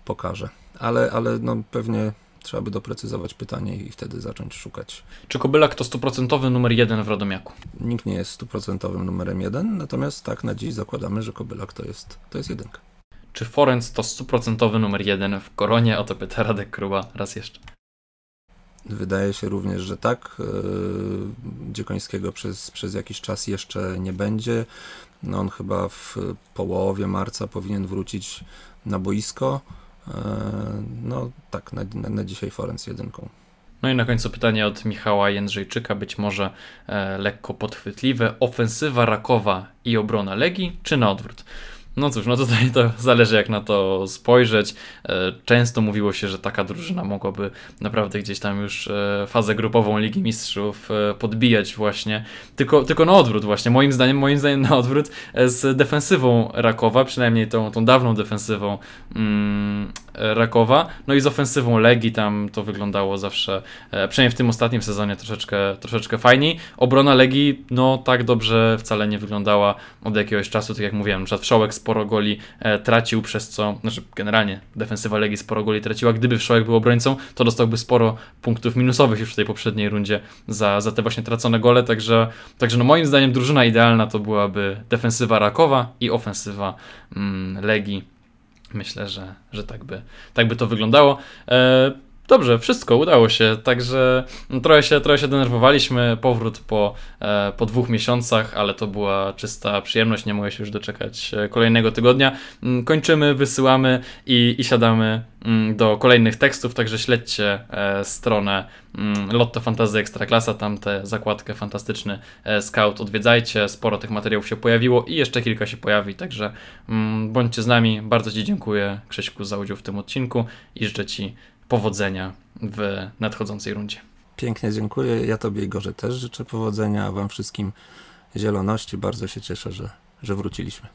pokaże. Ale, ale no pewnie trzeba by doprecyzować pytanie i wtedy zacząć szukać. Czy Kobylak to stuprocentowy numer jeden w Radomiaku? Nikt nie jest stuprocentowym numerem jeden, natomiast tak na dziś zakładamy, że Kobylak to jest, to jest jedynka. Czy Forenc to stuprocentowy numer jeden w Koronie? O to pyta Radek Kruba raz jeszcze. Wydaje się również, że tak. Yy, Dziekońskiego przez, przez jakiś czas jeszcze nie będzie. No on chyba w połowie marca powinien wrócić na boisko. Yy, No tak, na, na, na dzisiaj Forenc jedynką. No i na końcu pytanie od Michała Jędrzejczyka, być może e, lekko podchwytliwe. Ofensywa Rakowa i obrona Legii, czy na odwrót? No cóż, no tutaj to zależy jak na to spojrzeć. E, Często mówiło się, że taka drużyna mogłaby naprawdę gdzieś tam już e, fazę grupową Ligi Mistrzów e, podbijać właśnie. Tylko, tylko na odwrót właśnie, moim zdaniem, moim zdaniem na odwrót z defensywą Rakowa, przynajmniej tą, tą dawną defensywą mm, Rakowa, no i z ofensywą Legii tam to wyglądało zawsze, przynajmniej w tym ostatnim sezonie troszeczkę, troszeczkę fajniej. Obrona Legii, no tak dobrze wcale nie wyglądała od jakiegoś czasu, tak jak mówiłem, na przykład Wszołek sporo goli e, tracił, przez co, znaczy generalnie defensywa Legii sporo goli traciła, gdyby Wszołek był obrońcą, to dostałby sporo punktów minusowych już w tej poprzedniej rundzie za, za te właśnie tracone gole, także, także no moim zdaniem drużyna idealna to byłaby defensywa Rakowa i ofensywa mm, Legii. Myślę, że, że tak, by, tak by to wyglądało. E, dobrze, wszystko udało się, także trochę się, trochę się denerwowaliśmy. Powrót po, e, po dwóch miesiącach, ale to była czysta przyjemność. Nie mogę się już doczekać e, kolejnego tygodnia. Mm, Kończymy, wysyłamy i, i siadamy mm, do kolejnych tekstów, także śledźcie e, stronę mm, Lotto Fantasy Ekstraklasa, tam tę zakładkę Fantastyczny Scout odwiedzajcie, sporo tych materiałów się pojawiło i jeszcze kilka się pojawi, także bądźcie z nami. Bardzo Ci dziękuję Krzyśku za udział w tym odcinku i życzę Ci powodzenia w nadchodzącej rundzie. Pięknie dziękuję. Ja Tobie, Igorze, też życzę powodzenia, a Wam wszystkim zieloności. Bardzo się cieszę, że, że wróciliśmy.